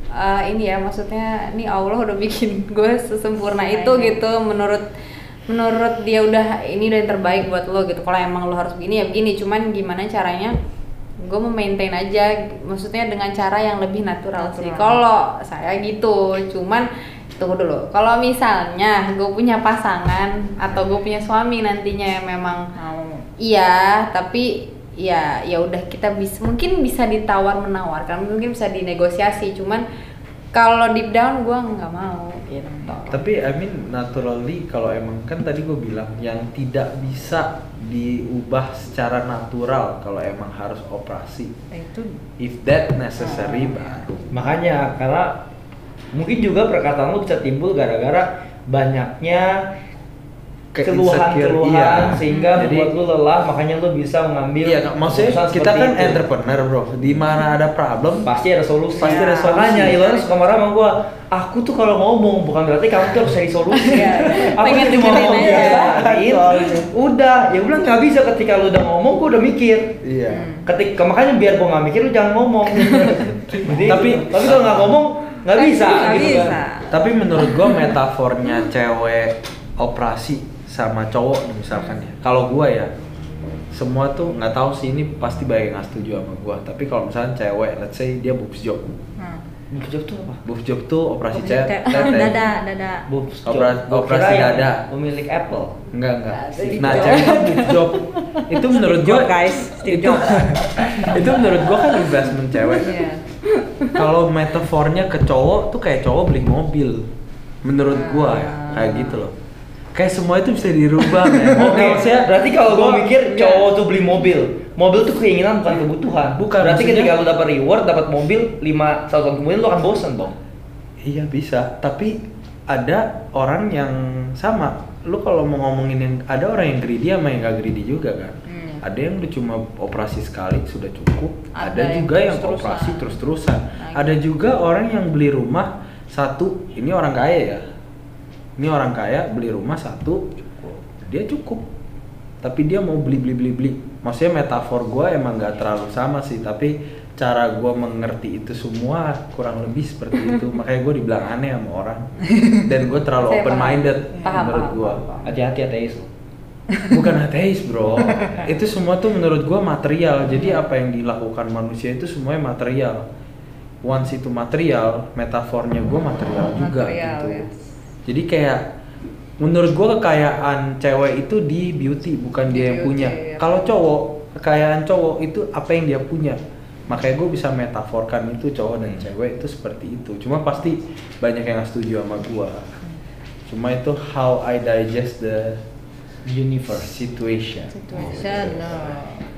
uh, ini ya maksudnya ini Allah udah bikin [LAUGHS] gue sesempurna itu Sempurnanya. gitu. Menurut menurut dia udah ini udah yang terbaik buat lo gitu. Kalau emang lo harus begini ya begini. Cuman gimana caranya? Gue mau maintain aja maksudnya dengan cara yang lebih natural, sih. Natural. kalau saya gitu. Cuman tunggu dulu kalau misalnya gue punya pasangan atau gue punya suami nantinya yang memang Mau. iya tapi ya ya udah kita bisa mungkin bisa ditawar menawarkan mungkin bisa dinegosiasi cuman kalau deep down gue nggak mau gitu Tapi I mean naturally kalau emang kan tadi gue bilang yang tidak bisa diubah secara natural kalau emang harus operasi. Itu If that necessary baru. Makanya karena mungkin juga perkataan lu bisa timbul gara-gara banyaknya Ke keluhan-keluhan iya. sehingga Jadi- membuat lu lelah makanya lu bisa mengambil Iya, maksudnya kita kan itu. entrepreneur, Bro. Di mana ada problem, pasti ada solusi. Pasti ada solusi. Makanya Ilona suka marah sama gua. Aku tuh kalau ngomong bukan berarti kamu tuh harus cari solusi. Iya. Aku Pengen tuh cuma ngomong aja. biasain. Udah, ya bilang nggak bisa ketika lu udah ngomong, gua udah mikir. Iya. Ketika makanya biar gua nggak mikir lu jangan ngomong. [LAUGHS] Jadi, Tapi- tapi kalau nggak ngomong nggak bisa. Nggak gitu bisa. kan. Tapi menurut gua metafornya cewek operasi sama cowok misalkan ya. Kalau gua ya semua tuh nggak tahu sih ini pasti banyak yang nggak setuju sama gua. Tapi kalau misalnya cewek, let's say dia boobs job. Hmm. Kerja tuh apa? Boobs job tuh operasi cewek. dada, dada. Boobs Opera- job. Operasi kira dada. Pemilik Apple. Enggak enggak. Nah Jobs. cewek kan boobs job. Itu menurut gua Job, guys. Itu, [LAUGHS] itu menurut gua kan investment cewek. Iya. Kalau metafornya ke cowok tuh kayak cowok beli mobil. Menurut gua ya, kayak gitu loh. Kayak semua itu bisa dirubah, men. [LAUGHS] Oke, Maksudnya, berarti kalau gua mikir enggak. cowok tuh beli mobil, mobil tuh keinginan bukan kebutuhan. Bukan, Berarti maksudnya- ketika lu dapat reward, dapat mobil 5 satu tahun kemudian lu akan bosen dong. Iya bisa, tapi ada orang yang sama. Lu kalau mau ngomongin yang ada orang yang greedy sama yang gak greedy juga kan. Ada yang udah cuma operasi sekali sudah cukup. Ada, Ada yang juga yang terus-terusan. operasi terus-terusan. Nah, Ada juga orang yang beli rumah satu. Ini orang kaya ya. Ini orang kaya beli rumah satu. Dia cukup. Tapi dia mau beli beli beli beli. Maksudnya metafor gue emang nggak terlalu sama sih. Tapi cara gue mengerti itu semua kurang lebih seperti itu. [LAUGHS] Makanya gue dibilang aneh sama orang. [LAUGHS] Dan gue terlalu Saya open minded paham. Paham, menurut gue. Hati-hati ateis lu. Bukan ateis bro. itu semua tuh menurut gua material. Jadi apa yang dilakukan manusia itu semuanya material. Once itu material, metafornya gua material juga Material, gitu. yes. Jadi kayak menurut gua kekayaan cewek itu di beauty bukan Di dia yang beauty, punya. iya. Kalau cowok kekayaan cowok itu apa yang dia punya. Makanya gue bisa metaforkan itu cowok dan cewek itu seperti itu. Cuma pasti banyak yang nggak setuju sama gua. Cuma itu how I digest the Universe. situation. Situation, no.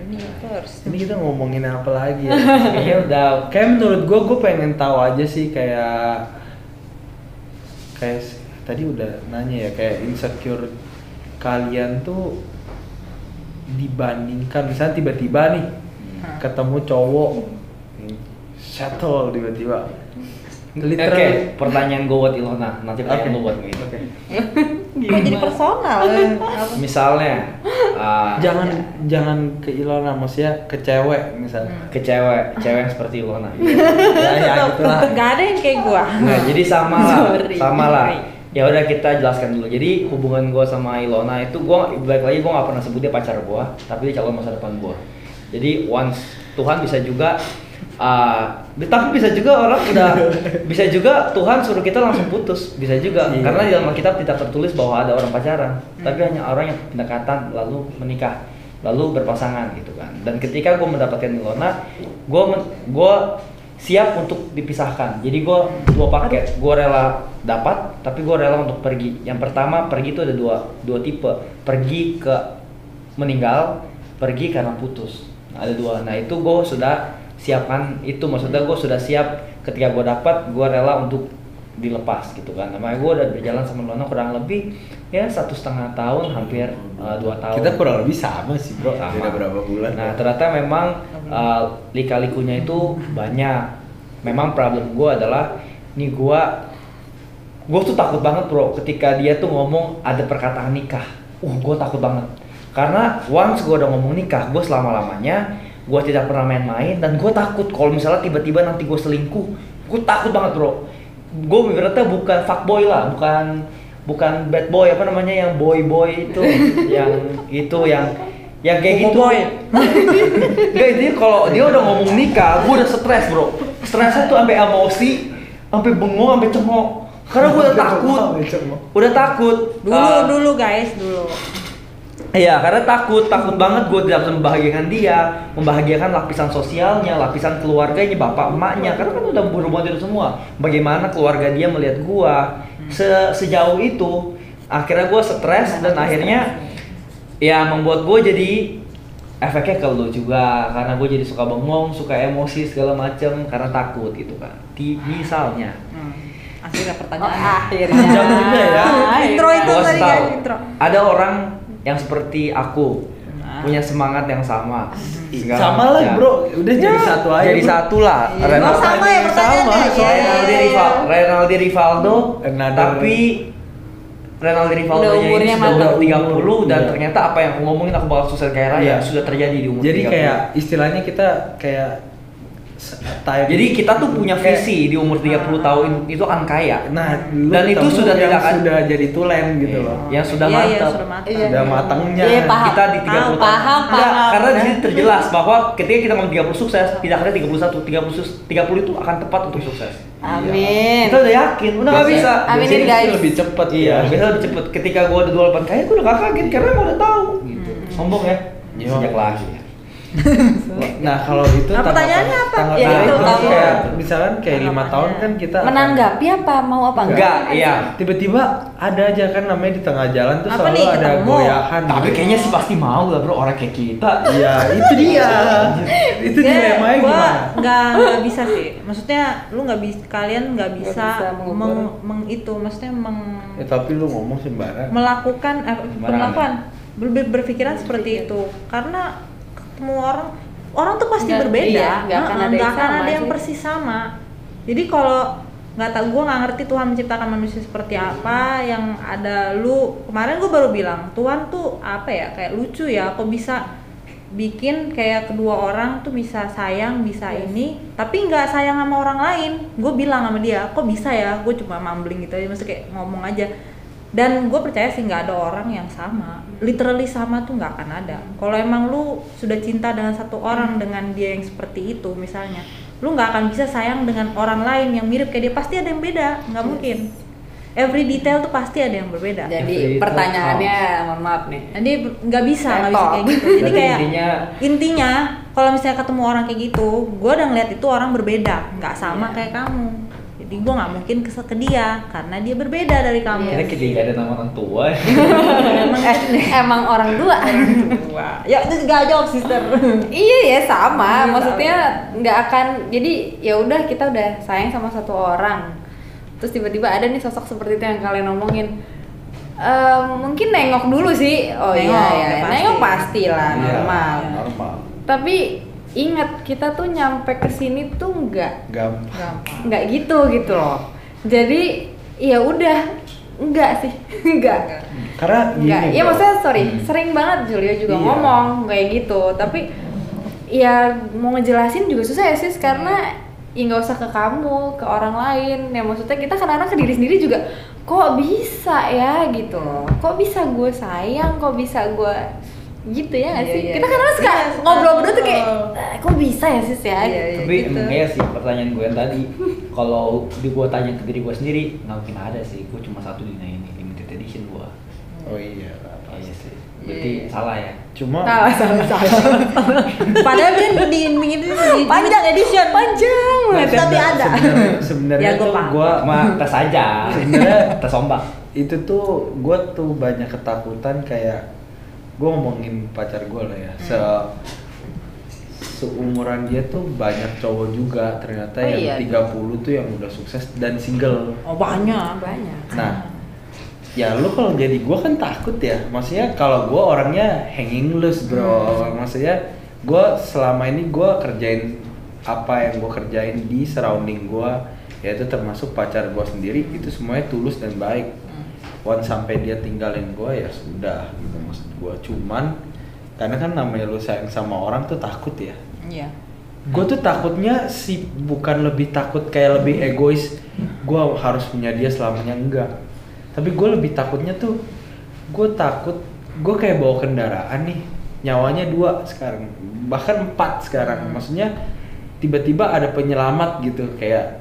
Universe. Ini kita ngomongin apa lagi ya? Kayaknya udah kayak menurut gue, gue pengen tahu aja sih kayak kayak tadi udah nanya ya kayak insecure kalian tuh dibandingkan misalnya tiba-tiba nih Hmm. ketemu cowok shuttle tiba-tiba Oke, literally pertanyaan gue buat Ilona, nanti pertanyaan lu buat gitu. Oke. [LAUGHS] Kok jadi personal? eh? [LAUGHS] Misalnya, uh, jangan jangan ke Ilona maksudnya ke cewek misalnya Hmm. ke cewek, cewek yang seperti Ilona. [LAUGHS] ya ya gitu lah Gak ada yang kayak gua. Nah, jadi sama lah, sama lah. Ya udah kita jelaskan dulu. Jadi hubungan gue sama Ilona itu gue balik lagi gue nggak pernah sebut dia pacar gue, tapi dia calon masa depan gue. Jadi once Tuhan bisa juga, uh, tapi bisa juga orang udah [LAUGHS] bisa juga Tuhan suruh kita langsung putus, bisa juga. Iya. Karena di dalam Alkitab tidak tertulis bahwa ada orang pacaran, Hmm. tapi hanya orang yang pendekatan lalu menikah, lalu berpasangan gitu kan. Dan ketika gue mendapatkan Ilona, gue gue siap untuk dipisahkan. Jadi gue dua paket, gue rela dapat, tapi gue rela untuk pergi. Yang pertama pergi itu ada dua dua tipe, pergi ke meninggal, pergi karena putus. Nah, ada dua. Nah itu gue sudah siapkan itu, maksudnya gue sudah siap ketika gue dapat, gue rela untuk dilepas gitu kan. Namanya gue udah berjalan sama Lona kurang lebih ya satu setengah tahun, hampir uh, dua tahun. kita kurang lebih sama sih bro Sama. beda berapa bulan Nah ternyata memang uh, lika-likunya itu banyak. Memang problem gue adalah nih gue gue tuh takut banget bro ketika dia tuh ngomong ada perkataan nikah. Uh gue takut banget karena once gue udah ngomong nikah gue selama lamanya gue tidak pernah main-main dan gue takut kalau misalnya tiba-tiba nanti gue selingkuh gue takut banget bro gue ibaratnya bukan fuckboy lah bukan bukan bad boy apa namanya yang boy boy itu [LAUGHS] yang itu yang yang kayak gitu Boy. [LAUGHS] Enggak intinya kalau dia udah ngomong nikah, gue udah stres bro. Stresnya tuh sampai emosi, sampai bengong, sampai cengok. Karena gue udah takut, udah takut. Dulu Uh, dulu guys, dulu. Iya, karena takut, takut banget gue tidak bisa membahagiakan dia, membahagiakan lapisan sosialnya, lapisan keluarganya, bapak emaknya, karena kan udah berhubungan itu semua. Bagaimana keluarga dia melihat gua Se- sejauh itu, akhirnya gue stres dan akhirnya ya membuat gue jadi efeknya ke lu juga, karena gue jadi suka bengong, suka emosi segala macem karena takut gitu kan. Di, misalnya, Hmm. Akhirnya Oh, pertanyaan. akhirnya. Jam juga ya. Intro itu tadi kan intro. Ada orang yang seperti aku Nah. punya semangat yang sama. Segala Sama lah macam. bro, udah jadi satu aja. Jadi bro. satu lah. Iya. Oh, sama ya pertanyaannya. sama, Iya, soalnya iya, Renaldi iya. Rival, Renaldi Rivaldo, Another- tapi Renaldi Rivaldo Udah ini umurnya sudah umur 30 dan Iya. ternyata apa yang aku ngomongin aku bakal sukses kayak raya Iya. sudah terjadi di umur Jadi 30. kayak istilahnya kita kayak time. jadi kita tuh punya kayak- visi di umur 30 tahun itu akan kaya. Nah, Dan itu sudah yang tidak akan- sudah jadi tulen gitu Iya. loh. Yang sudah Iya, iya, mantap. sudah matang. Iya. Udah matangnya. Iya, paham. kita di 30 tahun. Paham, Enggak, paham. karena di sini terjelas bahwa ketika kita ngomong 30 sukses, tidak ada 31, 30 sus- 30 itu akan tepat untuk sukses. Amin. Kita udah yakin, udah nggak bisa. Aminin, Biasanya guys. itu lebih cepet Iya, ya. biasa lebih cepet. Ketika gua udah 28 kaya, gua udah gak kaget karena gua udah tahu. Gitu. Sombong ya? Iya. Sejak lahir. Nah kalau itu Nah, pertanyaannya apa? Ya, nah, itu itu kayak misalkan kayak lima tahun kan kita akan- Menanggapi apa mau apa Enggak, iya. tiba-tiba ada aja kan namanya di tengah jalan tuh Apa selalu nih, ada ketemu? goyahan Tapi gitu. kayaknya sih pasti mau lah bro orang kayak kita. Iya, itu dia. [LAUGHS] itu Dia- dilemanya gua gimana? nggak nggak bisa sih maksudnya lu nggak bisa kalian nggak bisa, bisa meng, meng- itu maksudnya meng, Ya tapi lu ngomong sembarang. melakukan eh, Sembarangan. melakukan ber- ber- berpikiran seperti itu karena ketemu orang orang tuh pasti Nggak- berbeda. iya, nggak akan ada yang nggak akan sama ada yang sih. persis sama. Jadi kalau nggak tahu gue nggak ngerti Tuhan menciptakan manusia seperti apa yang ada lu. Kemarin gue baru bilang Tuhan tuh apa ya kayak lucu ya kok bisa bikin kayak kedua orang tuh bisa sayang bisa Yes. ini tapi nggak sayang sama orang lain. Gue bilang sama dia kok bisa ya? Gue cuma mumbling gitu aja. Maksudnya kayak ngomong aja dan gue percaya sih nggak ada orang yang sama. Literally sama tuh nggak akan ada. Kalau emang lu sudah cinta dengan satu orang dengan dia yang seperti itu misalnya lu nggak akan bisa sayang dengan orang lain yang mirip kayak dia. Pasti ada yang beda. Nggak mungkin. Every detail tuh pasti ada yang berbeda. Jadi Every pertanyaannya mohon maaf nih. jadi nggak bisa nggak bisa kayak gitu. Jadi kayak intinya intinya kalau misalnya ketemu orang kayak gitu gue udah ngeliat itu orang berbeda. Nggak sama Iya. kayak kamu jadi gue nggak mungkin ke, ke dia karena dia berbeda dari kamu Iya. kita gak ada nama orang tua. [LAUGHS] emang [LAUGHS] Eh, emang orang tua ya itu gak jawab sister [LAUGHS] iya ya sama. Iya, Maksudnya nggak akan. Jadi ya udah kita udah sayang sama satu orang. Terus tiba-tiba ada nih sosok seperti itu yang kalian omongin. Em, mungkin nengok dulu sih. Oh Nengok, iya ya, udah pasti. nengok pasti lah Iya, normal. Normal. Tapi ingat kita tuh nyampe ke sini tuh nggak Gampang. nggak gitu gitu loh. Jadi ya udah enggak sih [LAUGHS] enggak Karena gini. Enggak, iya bro. maksudnya sorry, Hmm. sering banget Julio juga Iya. ngomong kayak gitu, tapi ya mau ngejelasin juga susah ya sis karena ya nggak usah ke kamu, ke orang lain. Ya maksudnya kita kadang-kadang ke diri sendiri juga kok bisa ya gitu loh. Kok bisa gue sayang, kok bisa gue gitu ya nggak Iya, sih? iya, kita iya. suka Iya, suka. ngobrol berdua tuh kayak. "Eh, kok bisa ya sis ya? Iya, iya. Tapi gitu. emang iya sih pertanyaan gue yang tadi. [LAUGHS] Kalau di gue tanya ke diri gue sendiri, nggak mungkin ada sih. Gue cuma satu di dunia ini, limited edition gue. Oh iya. Iya sih. Berarti Iya. salah ya. Cuma Salah, salah, salah. [LAUGHS] padahal dia di ini di Panjang edition Panjang banget. tapi ada sebenarnya- sebenarnya Ya, paham. gua Cuma tes aja. Sebenarnya tes ombak. itu tuh gue tuh banyak ketakutan kayak gue ngomongin pacar gue lah ya. Se seumuran dia tuh banyak cowok juga. Ternyata Oh yang iya. 30 tuh yang udah sukses dan single. Oh banyak. Banyak. nah ya lu kalau jadi gue kan takut ya. Maksudnya kalau gue orangnya hanging loose bro. Maksudnya gue selama ini gue kerjain apa yang gue kerjain di surrounding gue yaitu termasuk pacar gue sendiri itu semuanya tulus dan baik once sampai dia tinggalin gue ya sudah gitu maksud gue cuman karena kan namanya lu sayang sama orang tuh takut ya. Iya. Gue tuh takutnya sih bukan lebih takut kayak lebih egois gue harus punya dia selamanya enggak. Tapi gue lebih takutnya tuh gue takut gue kayak bawa kendaraan nih nyawanya dua sekarang bahkan empat sekarang. Maksudnya tiba-tiba ada penyelamat gitu kayak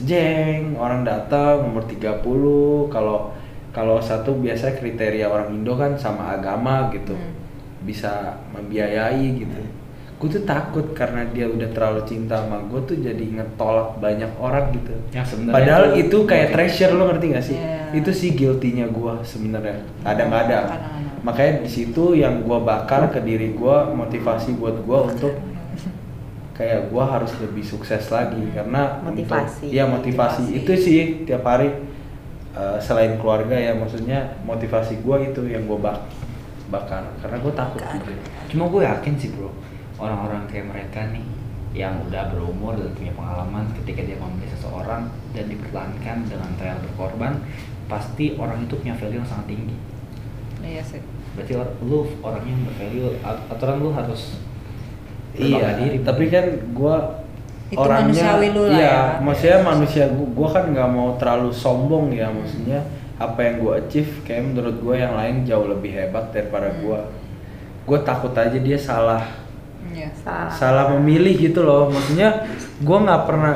jeng orang datang umur 30 kalau kalau satu biasa kriteria orang Indo kan sama agama gitu. Hmm. bisa membiayai gitu. Gue tuh takut karena dia udah terlalu cinta sama gue tuh jadi ngetolak banyak orang gitu. Yang sebenarnya padahal tuh itu kayak treasure lo ngerti gak sih? Iya. itu sih guilty-nya gue sebenarnya. Kadang-kadang. Makanya di situ yang gue bakar ke diri gue motivasi buat gue untuk kayak gue harus lebih sukses lagi. Karena untuk- Motivasi. iya motivasi. Motivasi. itu sih tiap hari uh, selain keluarga ya maksudnya motivasi gue itu yang gue bak bakar karena gue takut gitu. Cuma gue yakin sih bro, orang-orang kayak mereka nih yang udah berumur dan punya pengalaman ketika dia memilih seseorang dan dipertahankan dengan rela berkorban, pasti orang itu punya value yang sangat tinggi. Iya sih. Berarti or- lu orangnya yang bervalue, at- aturan lu harus Iya, diri. tapi kan gue Itu orangnya, manusiawi lu lah iya, ya. maksudnya manusia gue, gue kan nggak mau terlalu sombong ya, maksudnya apa yang gue achieve, kayak menurut gue yang lain jauh lebih hebat daripada Hmm. gue. Gue takut aja dia salah, Iya. Salah. salah memilih gitu loh, maksudnya gue nggak pernah,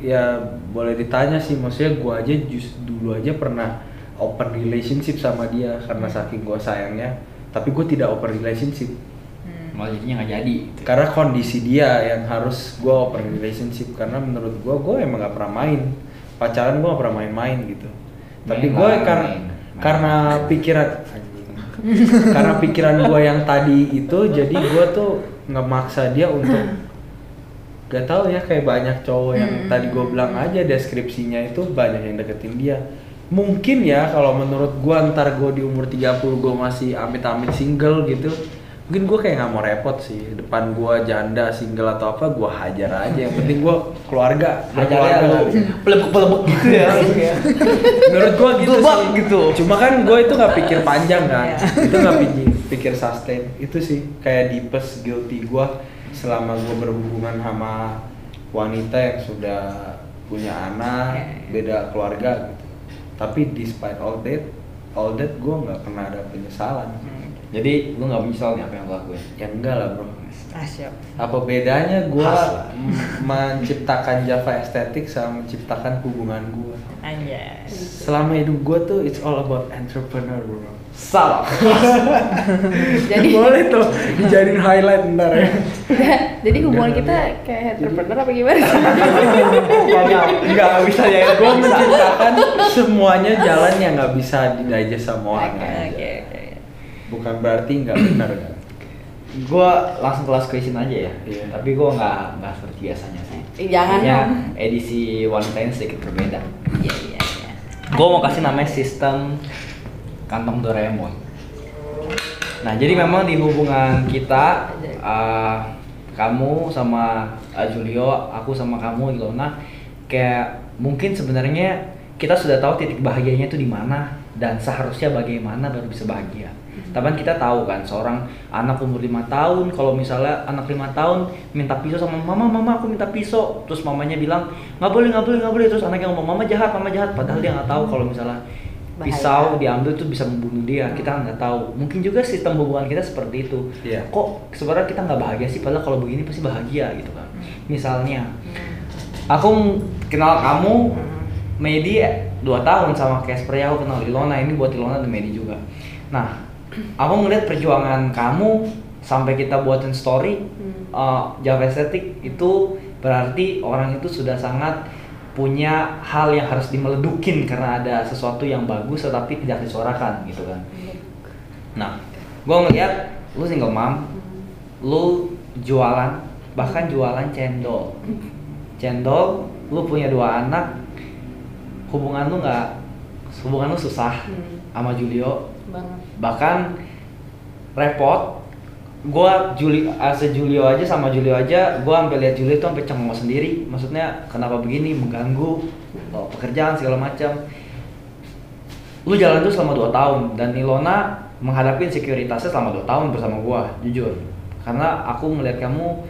ya boleh ditanya sih, maksudnya gue aja just dulu aja pernah open relationship sama dia karena saking gue sayangnya, tapi gue tidak open relationship Hmm. Malah jadinya nggak jadi. gitu. karena kondisi dia yang harus gue open relationship karena menurut gue gue emang gak pernah main pacaran gue gak pernah main-main gitu tapi Main gue lah, karena [LAUGHS] karena pikiran anjing. karena pikiran gue yang tadi itu jadi gue tuh nggak maksa dia untuk [LAUGHS] gak tahu ya kayak banyak cowok yang Hmm. tadi gue bilang aja deskripsinya itu banyak yang deketin dia mungkin ya kalau menurut gue ntar gue di umur 30 gue masih amit-amit single gitu mungkin gue kayak nggak mau repot sih. Depan gue janda single atau apa gue hajar aja. Yang penting gue keluarga. Berkeluarga lu. Pelebuk-pelebuk gitu ya. kayak. [LAUGHS] menurut gue gitu Gelbak sih. gitu. cuma kan gue itu nggak pikir panjang kan. Iya. itu nggak pikir pikir sustain. Itu sih kayak deepest guilty gue selama gue berhubungan sama wanita yang sudah punya anak Iya. beda keluarga gitu. Tapi despite all that all that gue nggak pernah ada penyesalan Jadi lu nggak menyesal nih apa yang lu lakuin? ya enggak lah bro Ah, siap. apa bedanya gue menciptakan Java estetik sama menciptakan hubungan gue Anjay. selama hidup gue tuh it's all about entrepreneur bro Salah. Jadi- [LAUGHS] boleh tuh dijadiin highlight ntar ya [LAUGHS] Jadi hubungan kita kayak entrepreneur apa gimana? Enggak, enggak bisa ya. gue menciptakan semuanya jalan yang nggak bisa didigest sama orang aja. Bukan berarti nggak benar kan Gue langsung kelas question aja ya. Iya. Tapi gue nggak nggak seperti biasanya sih. Ih, jangan dong. edisi ini sedikit berbeda. Iya, iya, iya. Gue mau kasih namanya sistem kantong Doraemon. Nah, jadi memang di hubungan kita, uh, kamu sama uh, Julio, aku sama kamu Ilona, kayak mungkin sebenarnya kita sudah tahu titik bahagianya itu di mana dan seharusnya bagaimana baru bisa bahagia. Tapi kan kita tahu kan seorang anak umur lima tahun kalau misalnya anak lima tahun minta pisau sama mama, mama aku minta pisau, terus mamanya bilang nggak boleh nggak boleh nggak boleh, terus anaknya ngomong mama jahat, mama jahat, padahal dia nggak tahu kalau misalnya Bahaya. pisau diambil tuh bisa membunuh dia, kita nggak tahu. Mungkin juga sistem hubungan kita seperti itu. Iya. Kok sebenarnya kita nggak bahagia sih, padahal kalau begini pasti bahagia gitu kan. Misalnya, aku kenal kamu Medi 2 tahun sama Casper ya aku kenal Ilona ini buat Ilona dan Medi juga. Nah, aku ngeliat perjuangan kamu sampai kita buatin story Hmm. uh, Java Estetik itu berarti orang itu sudah sangat punya hal yang harus dimeledukin karena ada sesuatu yang bagus tetapi tidak disuarakan gitu kan. Nah, gue ngeliat lu single mom, lu jualan bahkan jualan cendol, cendol, lu punya dua anak, hubungan lu nggak, hubungan lu susah Hmm. sama Julio, Banget. Bahkan repot. Gua Juli, as Julio aja sama Julio aja, gua sampai lihat Julio tuh sampai cengeng sendiri. Maksudnya kenapa begini mengganggu oh, pekerjaan segala macam. Lu jalan tuh selama 2 tahun dan Ilona menghadapi sekuritasnya selama 2 tahun bersama gua, jujur. Karena aku melihat kamu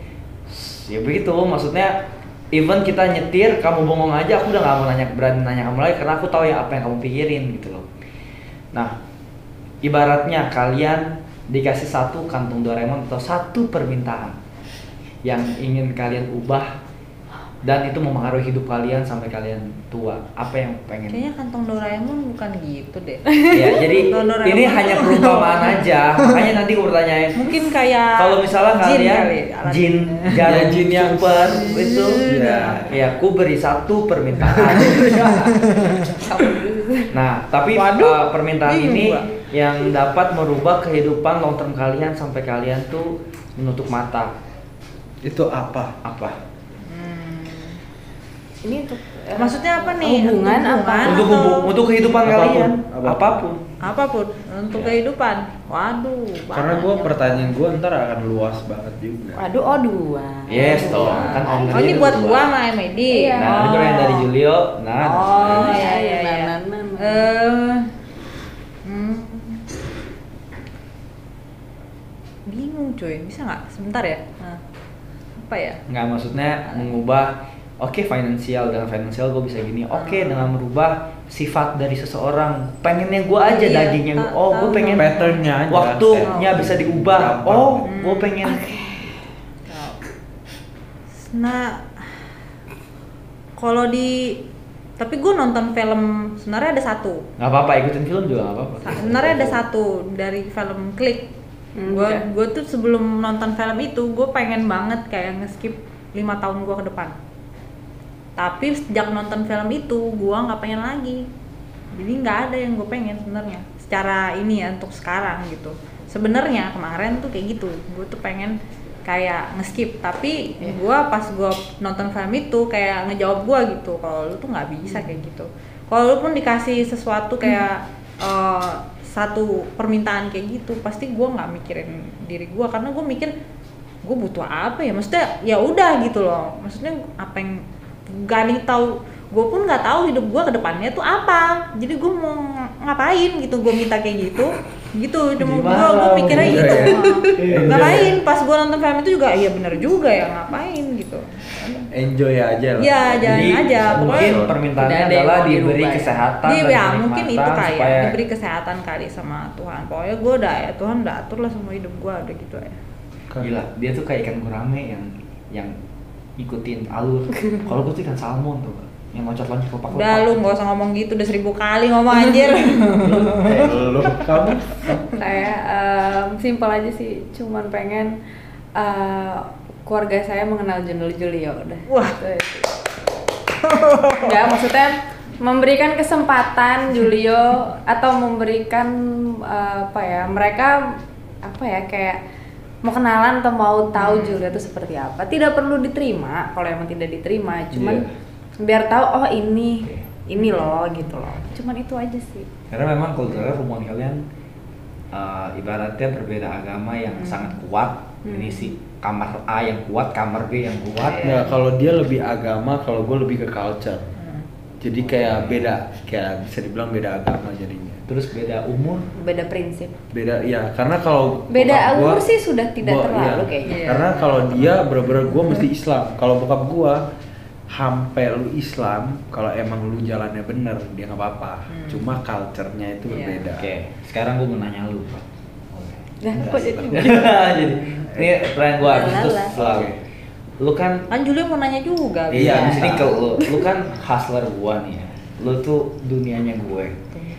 ya begitu, maksudnya even kita nyetir, kamu bongong aja, aku udah gak mau nanya berani nanya kamu lagi karena aku tahu ya apa yang kamu pikirin gitu loh. Nah, ibaratnya kalian dikasih satu kantung Doraemon atau satu permintaan yang ingin kalian ubah dan itu mempengaruhi hidup kalian sampai kalian tua. Apa yang pengen? Kayaknya kantong Doraemon bukan gitu deh. ya [LAUGHS] jadi ini hanya perumpamaan aja makanya nanti gue bertanyain [LAUGHS] Mungkin kayak kalau misalnya jin kalian kali, jin jarum [LAUGHS] Ya, jin yang- super itu Ya. ya aku beri satu permintaan nah tapi Waduh, uh, permintaan ini gua. Yang dapat merubah kehidupan long term kalian sampai kalian tuh menutup mata Itu apa? apa Hmm. Ini untuk eh, Maksudnya apa nih? Hubungan Untuk apa? untuk atau- hubu- untuk kehidupan Apa pun, kalian apa pun. apa pun apa pun untuk Ya. kehidupan. Waduh. Karena gue pertanyaan gue ntar akan luas banget juga. Waduh, oh dua. yes toh kan om Oh ini buat gua sama Emedi. Iya. nah ini gue yang dari Julio nah Oh Nah, iya iya nah, iya. nah, nah, nah. Eh, Bingung cuy, bisa nggak? Sebentar ya. Nah, apa ya? nggak maksudnya mengubah oke finansial dengan finansial gue bisa gini oke Hmm. dengan merubah sifat dari seseorang pengennya gue aja Iya, dagingnya ta- oh gue pengen Patternnya aja. waktunya Oh. bisa diubah oh Hmm. gue pengen Nah, kalau di tapi gue nonton film sebenarnya ada satu. nggak apa-apa ikutin film juga nggak apa-apa Sebenarnya ada satu dari film Klik. Hmm, Gue gue tuh sebelum nonton film itu gue pengen banget kayak nge-skip lima tahun gue ke depan. Tapi sejak nonton film itu gue nggak pengen lagi. Jadi nggak ada yang gue pengen sebenarnya. Secara ini ya untuk sekarang gitu. Sebenarnya kemarin tuh kayak gitu. Gue tuh pengen kayak nge-skip tapi Iya. gue pas gue nonton film itu kayak ngejawab gue gitu kalau lu tuh nggak bisa kayak gitu kalau lu pun dikasih sesuatu kayak eh, satu permintaan kayak gitu pasti gue nggak mikirin diri gue karena gue mikir gue butuh apa ya? Maksudnya ya udah gitu loh. Maksudnya apa yang gak yang tahu gue pun nggak tahu hidup gue ke depannya tuh apa. Jadi gue mau ng- ngapain gitu gue minta kayak gitu gitu cuma gue gue mikirnya enjoy gitu. ya? [LAUGHS] ngapain? pas gue nonton film itu juga iya bener juga ya ngapain gitu. Enjoy aja lah. ya jangan Jadi, aja mungkin pokoknya permintaannya adalah diberi ya. kesehatan dia dan ya mungkin itu kayak supaya diberi kesehatan kali sama Tuhan. Pokoknya gue udah ya Tuhan udah atur lah semua hidup gue udah gitu ya. Gila dia tuh kayak ikan gurame yang yang ikutin alur. [LAUGHS] Kalau gue tuh ikan salmon tuh Yang loncat-loncat kelopak udah lu nggak usah ngomong gitu udah seribu kali ngomong [LAUGHS] anjir. Eh, lu [LAUGHS] kamu? Saya em, simpel aja sih cuman pengen eh, keluarga saya mengenal Junul Julio udah. Wah. Ya maksudnya memberikan kesempatan Julio atau memberikan eh, apa ya mereka apa ya kayak mau kenalan atau mau tahu Julio itu seperti apa. Tidak perlu diterima kalau emang tidak diterima cuman biar tahu oh ini ini loh gitu loh cuman itu aja sih karena memang kulturnya hubungan kalian uh, ibaratnya berbeda agama yang Hmm. sangat kuat Hmm. ini sih kamar A yang kuat kamar B yang kuat Nggak, kalau dia lebih agama, kalau gue lebih ke culture. Hmm. Jadi kayak beda, kayak bisa dibilang beda agama jadinya. terus beda umur beda prinsip Beda, ya karena kalau Beda bokap gua- umur sih sudah tidak gua- terlalu iya. kayaknya. Karena kalau dia bener-bener gue mesti Islam. Kalau bokap gua sampai lu Islam, kalau emang lu jalannya bener dia nggak apa-apa. Hmm. Cuma culture-nya itu Iya. berbeda. oke sekarang gue mau nanya lu Bro. Nah, kok jadi [LAUGHS] jadi ini pertanyaan gue Lala. selalu lu kan kan Julio mau nanya juga iya di bisa. sini ke lu lu kan hustler gua nih ya lu tuh dunianya gue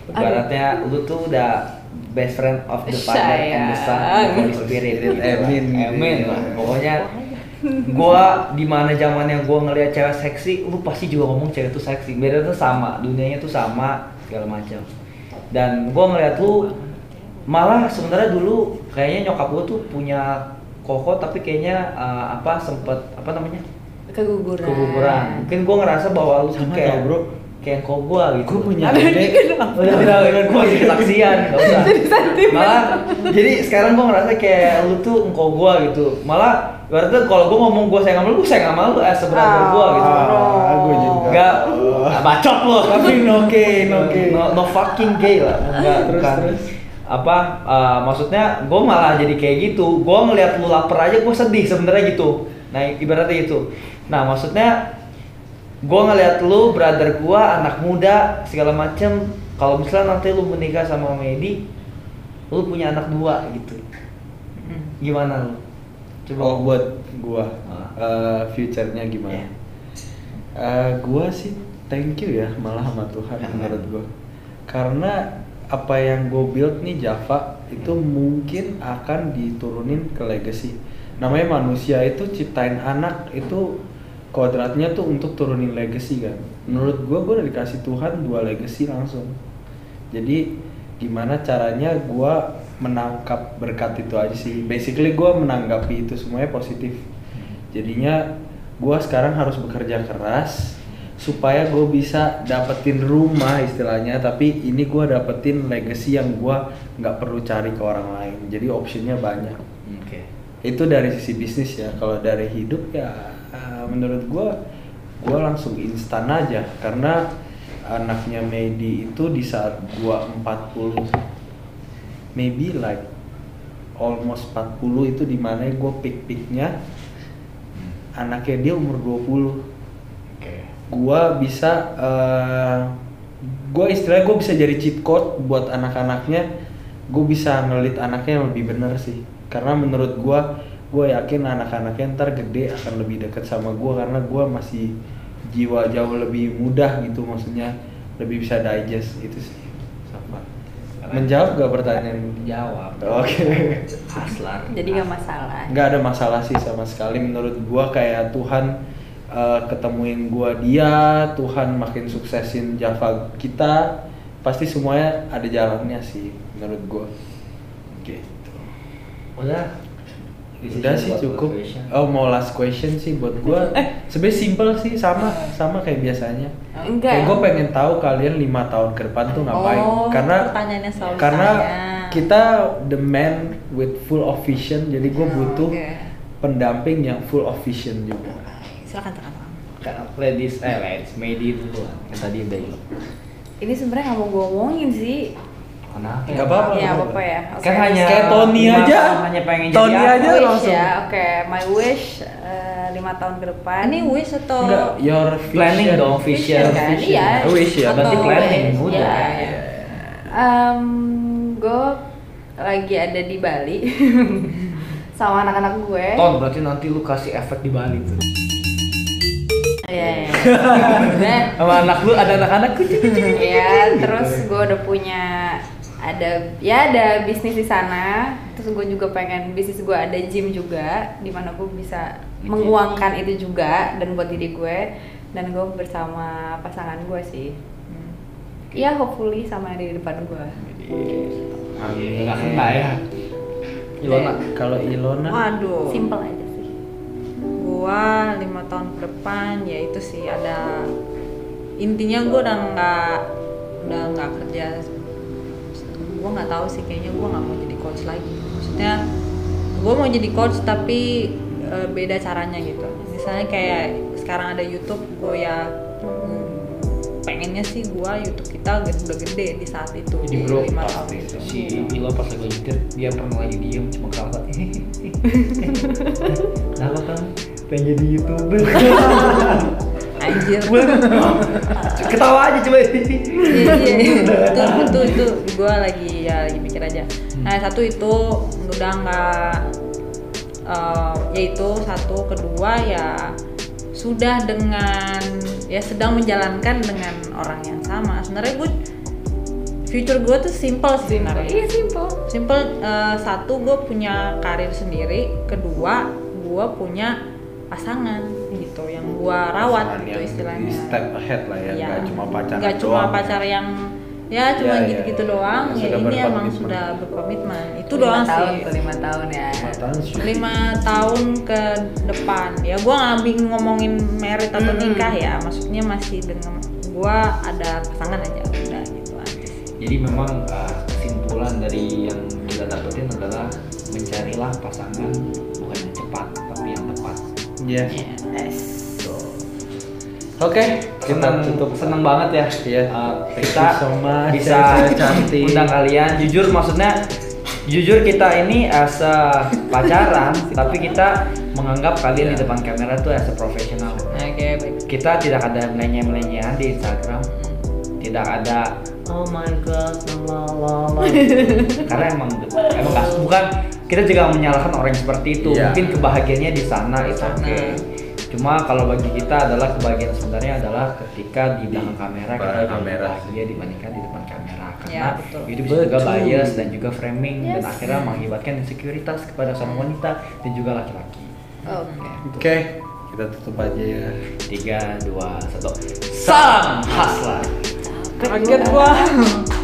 ibaratnya lu tuh udah best friend of the father and the son and the Holy Spirit. Amin. amin lah pokoknya gua di mana zamannya gua ngelihat cewek seksi lu pasti juga ngomong cewek itu seksi. Beda tuh sama dunianya tuh sama segala macam. Dan gua ngeliat lu malah sebenarnya dulu kayaknya nyokap gua tuh punya koko tapi kayaknya uh, apa sempet apa namanya? Keguguran. keguguran. Mungkin gua ngerasa bahwa lu Sama kayak bro. kayak koko gua gitu. Gue punya adik. udah udah udah gua jadi saksian nggak usah. Malah jadi sekarang gua ngerasa kayak lu tuh engkau gua gitu. Malah ibaratnya kalau gua ngomong gua sayang sama lu gua sayang sama lu eh seberapa gua gitu Ah, gua juga. Enggak, bacot lo. [LAUGHS] Tapi no gay, no gay. No, no fucking gay lah. Enggak, Terus, bukan. terus. Apa uh, maksudnya gue malah jadi kayak gitu. Gue ngeliat lu lapar aja gue sedih sebenarnya gitu. Nah, ibaratnya gitu. Nah, maksudnya gue ngeliat lu brother gue anak muda segala macem kalau misalnya nanti lu menikah sama Medi lu punya anak dua gitu Hmm. gimana lu coba Oh buat gua eh, future-nya gimana? Iya. Eh, gua sih thank you ya malah sama Tuhan Amin. menurut gua. karena apa yang gue build nih Java itu mungkin akan diturunin ke legacy namanya manusia itu ciptain anak itu kodratnya tuh untuk turunin legacy kan menurut gue gue udah dikasih Tuhan dua legacy langsung jadi gimana caranya gue menangkap berkat itu aja sih. Basically gue menanggapi itu semuanya positif. Jadinya gue sekarang harus bekerja keras supaya gue bisa dapetin rumah istilahnya tapi ini gue dapetin legacy yang gue nggak perlu cari ke orang lain. Jadi optionnya banyak. Oke. itu dari sisi bisnis ya. Kalau dari hidup ya eh, menurut gue gue langsung instan aja. Karena anaknya Medi itu di saat gue 40 maybe like almost 40 itu di mana gue pick picknya anaknya dia umur 20 Oke. gua bisa uh, gua istilahnya gua bisa jadi cheat code buat anak-anaknya. Gue bisa ngelit anaknya yang lebih bener sih. Karena menurut gua gue yakin anak-anaknya ntar gede akan lebih deket sama gua karena gua masih jiwa jauh lebih mudah gitu maksudnya. Lebih bisa digest itu sih menjawab gak pertanyaan Jawab. oke Haslar. Jadi nggak masalah. nggak ada masalah sih sama sekali menurut gua kayak Tuhan eh, ketemuin gua dia Tuhan makin suksesin Java kita pasti semuanya ada jalannya sih menurut gua gitu Udah. Udah sih cukup question. oh mau last question sih buat gua sebenarnya simple sih sama sama kayak biasanya Enggak. kayak gua pengen tahu kalian lima tahun ke depan tuh ngapain Oh, karena pertanyaannya selalu karena ditanya. kita the man with full of vision jadi gua Oh, butuh oke. pendamping yang full of vision juga silakan silakan. Kan ladies eh ladies Medi dulu kan tadi udah. Ini sebenarnya nggak mau gue omongin sih. Kenapa? Nggak apa-apa. Ya apa apa ya. Oke. Kan hanya Kayak Tony aja. Hanya pengen Tony jadi aja wish langsung. ya. Oke, my wish eh, lima tahun ke depan. Ini wish atau enggak your Planning vision. dong, vision. kan? vision. Iya. Wish ya, Atau berarti planning, wish, udah. ya. Em, gue lagi ada di Bali [LAUGHS] sama anak-anak gue. Ton berarti nanti lu kasih efek di Bali tuh. Iya. iya. [LAUGHS] Nah, Sama anak lu ada anak-anak Iya, terus gue udah punya ada ya ada bisnis di sana. Terus gue juga pengen bisnis gue ada gym juga, di mana gue bisa Gym. menguangkan itu juga dan buat diri gue dan gue bersama pasangan gue sih. Hmm. Iya, hopefully sama yang di depan gue. Amin. Enggak kena ya. Ilona. Kalau Ilona waduh Simple aja sih. gua lima tahun ke depan ya itu sih ada intinya gua udah nggak udah nggak kerja gua nggak tahu sih kayaknya gua nggak mau jadi coach lagi maksudnya gua mau jadi coach tapi eh, beda caranya gitu misalnya kayak sekarang ada YouTube gua ya pengennya sih gua YouTube kita gede- udah gede di saat itu Jadi di bro, lima pas tahun itu si Ilo pas lagi nyetir dia pernah lagi diem cuma ketawa. [LAUGHS] Kenapa [LAUGHS] kan? Pengen jadi youtuber. [LAUGHS] anjir. [LAUGHS] Ketawa aja coba. iya iya. Itu itu itu gue lagi ya lagi mikir aja. Nah satu itu udah nggak eh, yaitu satu kedua ya sudah dengan ya sedang menjalankan dengan orang yang sama. Sebenarnya gue future gue tuh simple sih sebenarnya. Iya, simple. simple eh, satu gue punya karir sendiri. Kedua gue punya pasangan yang gue rawat pasangan gitu yang istilahnya step ahead lah ya, Iya. nggak cuma pacaran nggak cuma doang. pacar yang ya cuma Iya, iya, gitu-gitu iya. doang Yang ya sudah ini emang sudah berkomitmen itu Lima doang tahun sih lima tahun ya. Lima tahun sih. lima tahun ke depan ya gua nggak bingung ngomongin merit atau nikah ya maksudnya masih dengan gua ada pasangan aja udah gitu aja Jadi memang uh, kesimpulan dari yang kita dapetin adalah mencarilah pasangan bukan yang cepat tapi yang tepat. Iya. Yes. Oke, kita Senang tutup. senang banget ya. Iya. Uh, kita so much, bisa [LAUGHS] cantik. undang kalian. Jujur maksudnya jujur kita ini as a pacaran [LAUGHS] tapi kita menganggap kalian di Iya. depan kamera tuh as a profesional. oke baik Kita tidak ada melenye-melenyean di Instagram. Tidak ada oh my god la la la [LAUGHS] karena emang emang nggak- bukan kita juga menyalahkan orang seperti itu Iya. mungkin kebahagiaannya di sana itu Sana. oke Cuma kalau bagi kita adalah kebahagiaan sebenarnya adalah ketika di Di belakang kamera kita kamera. bahagia dibandingkan di depan kamera karena Ya, betul. itu bisa juga Betul. bias dan juga framing dan Yes. akhirnya mengakibatkan insekuritas kepada seorang wanita dan juga laki-laki. Oke. Oke, kita tutup aja ya. Tiga, dua, satu. Salam haslah. Kaget gua. [LAUGHS]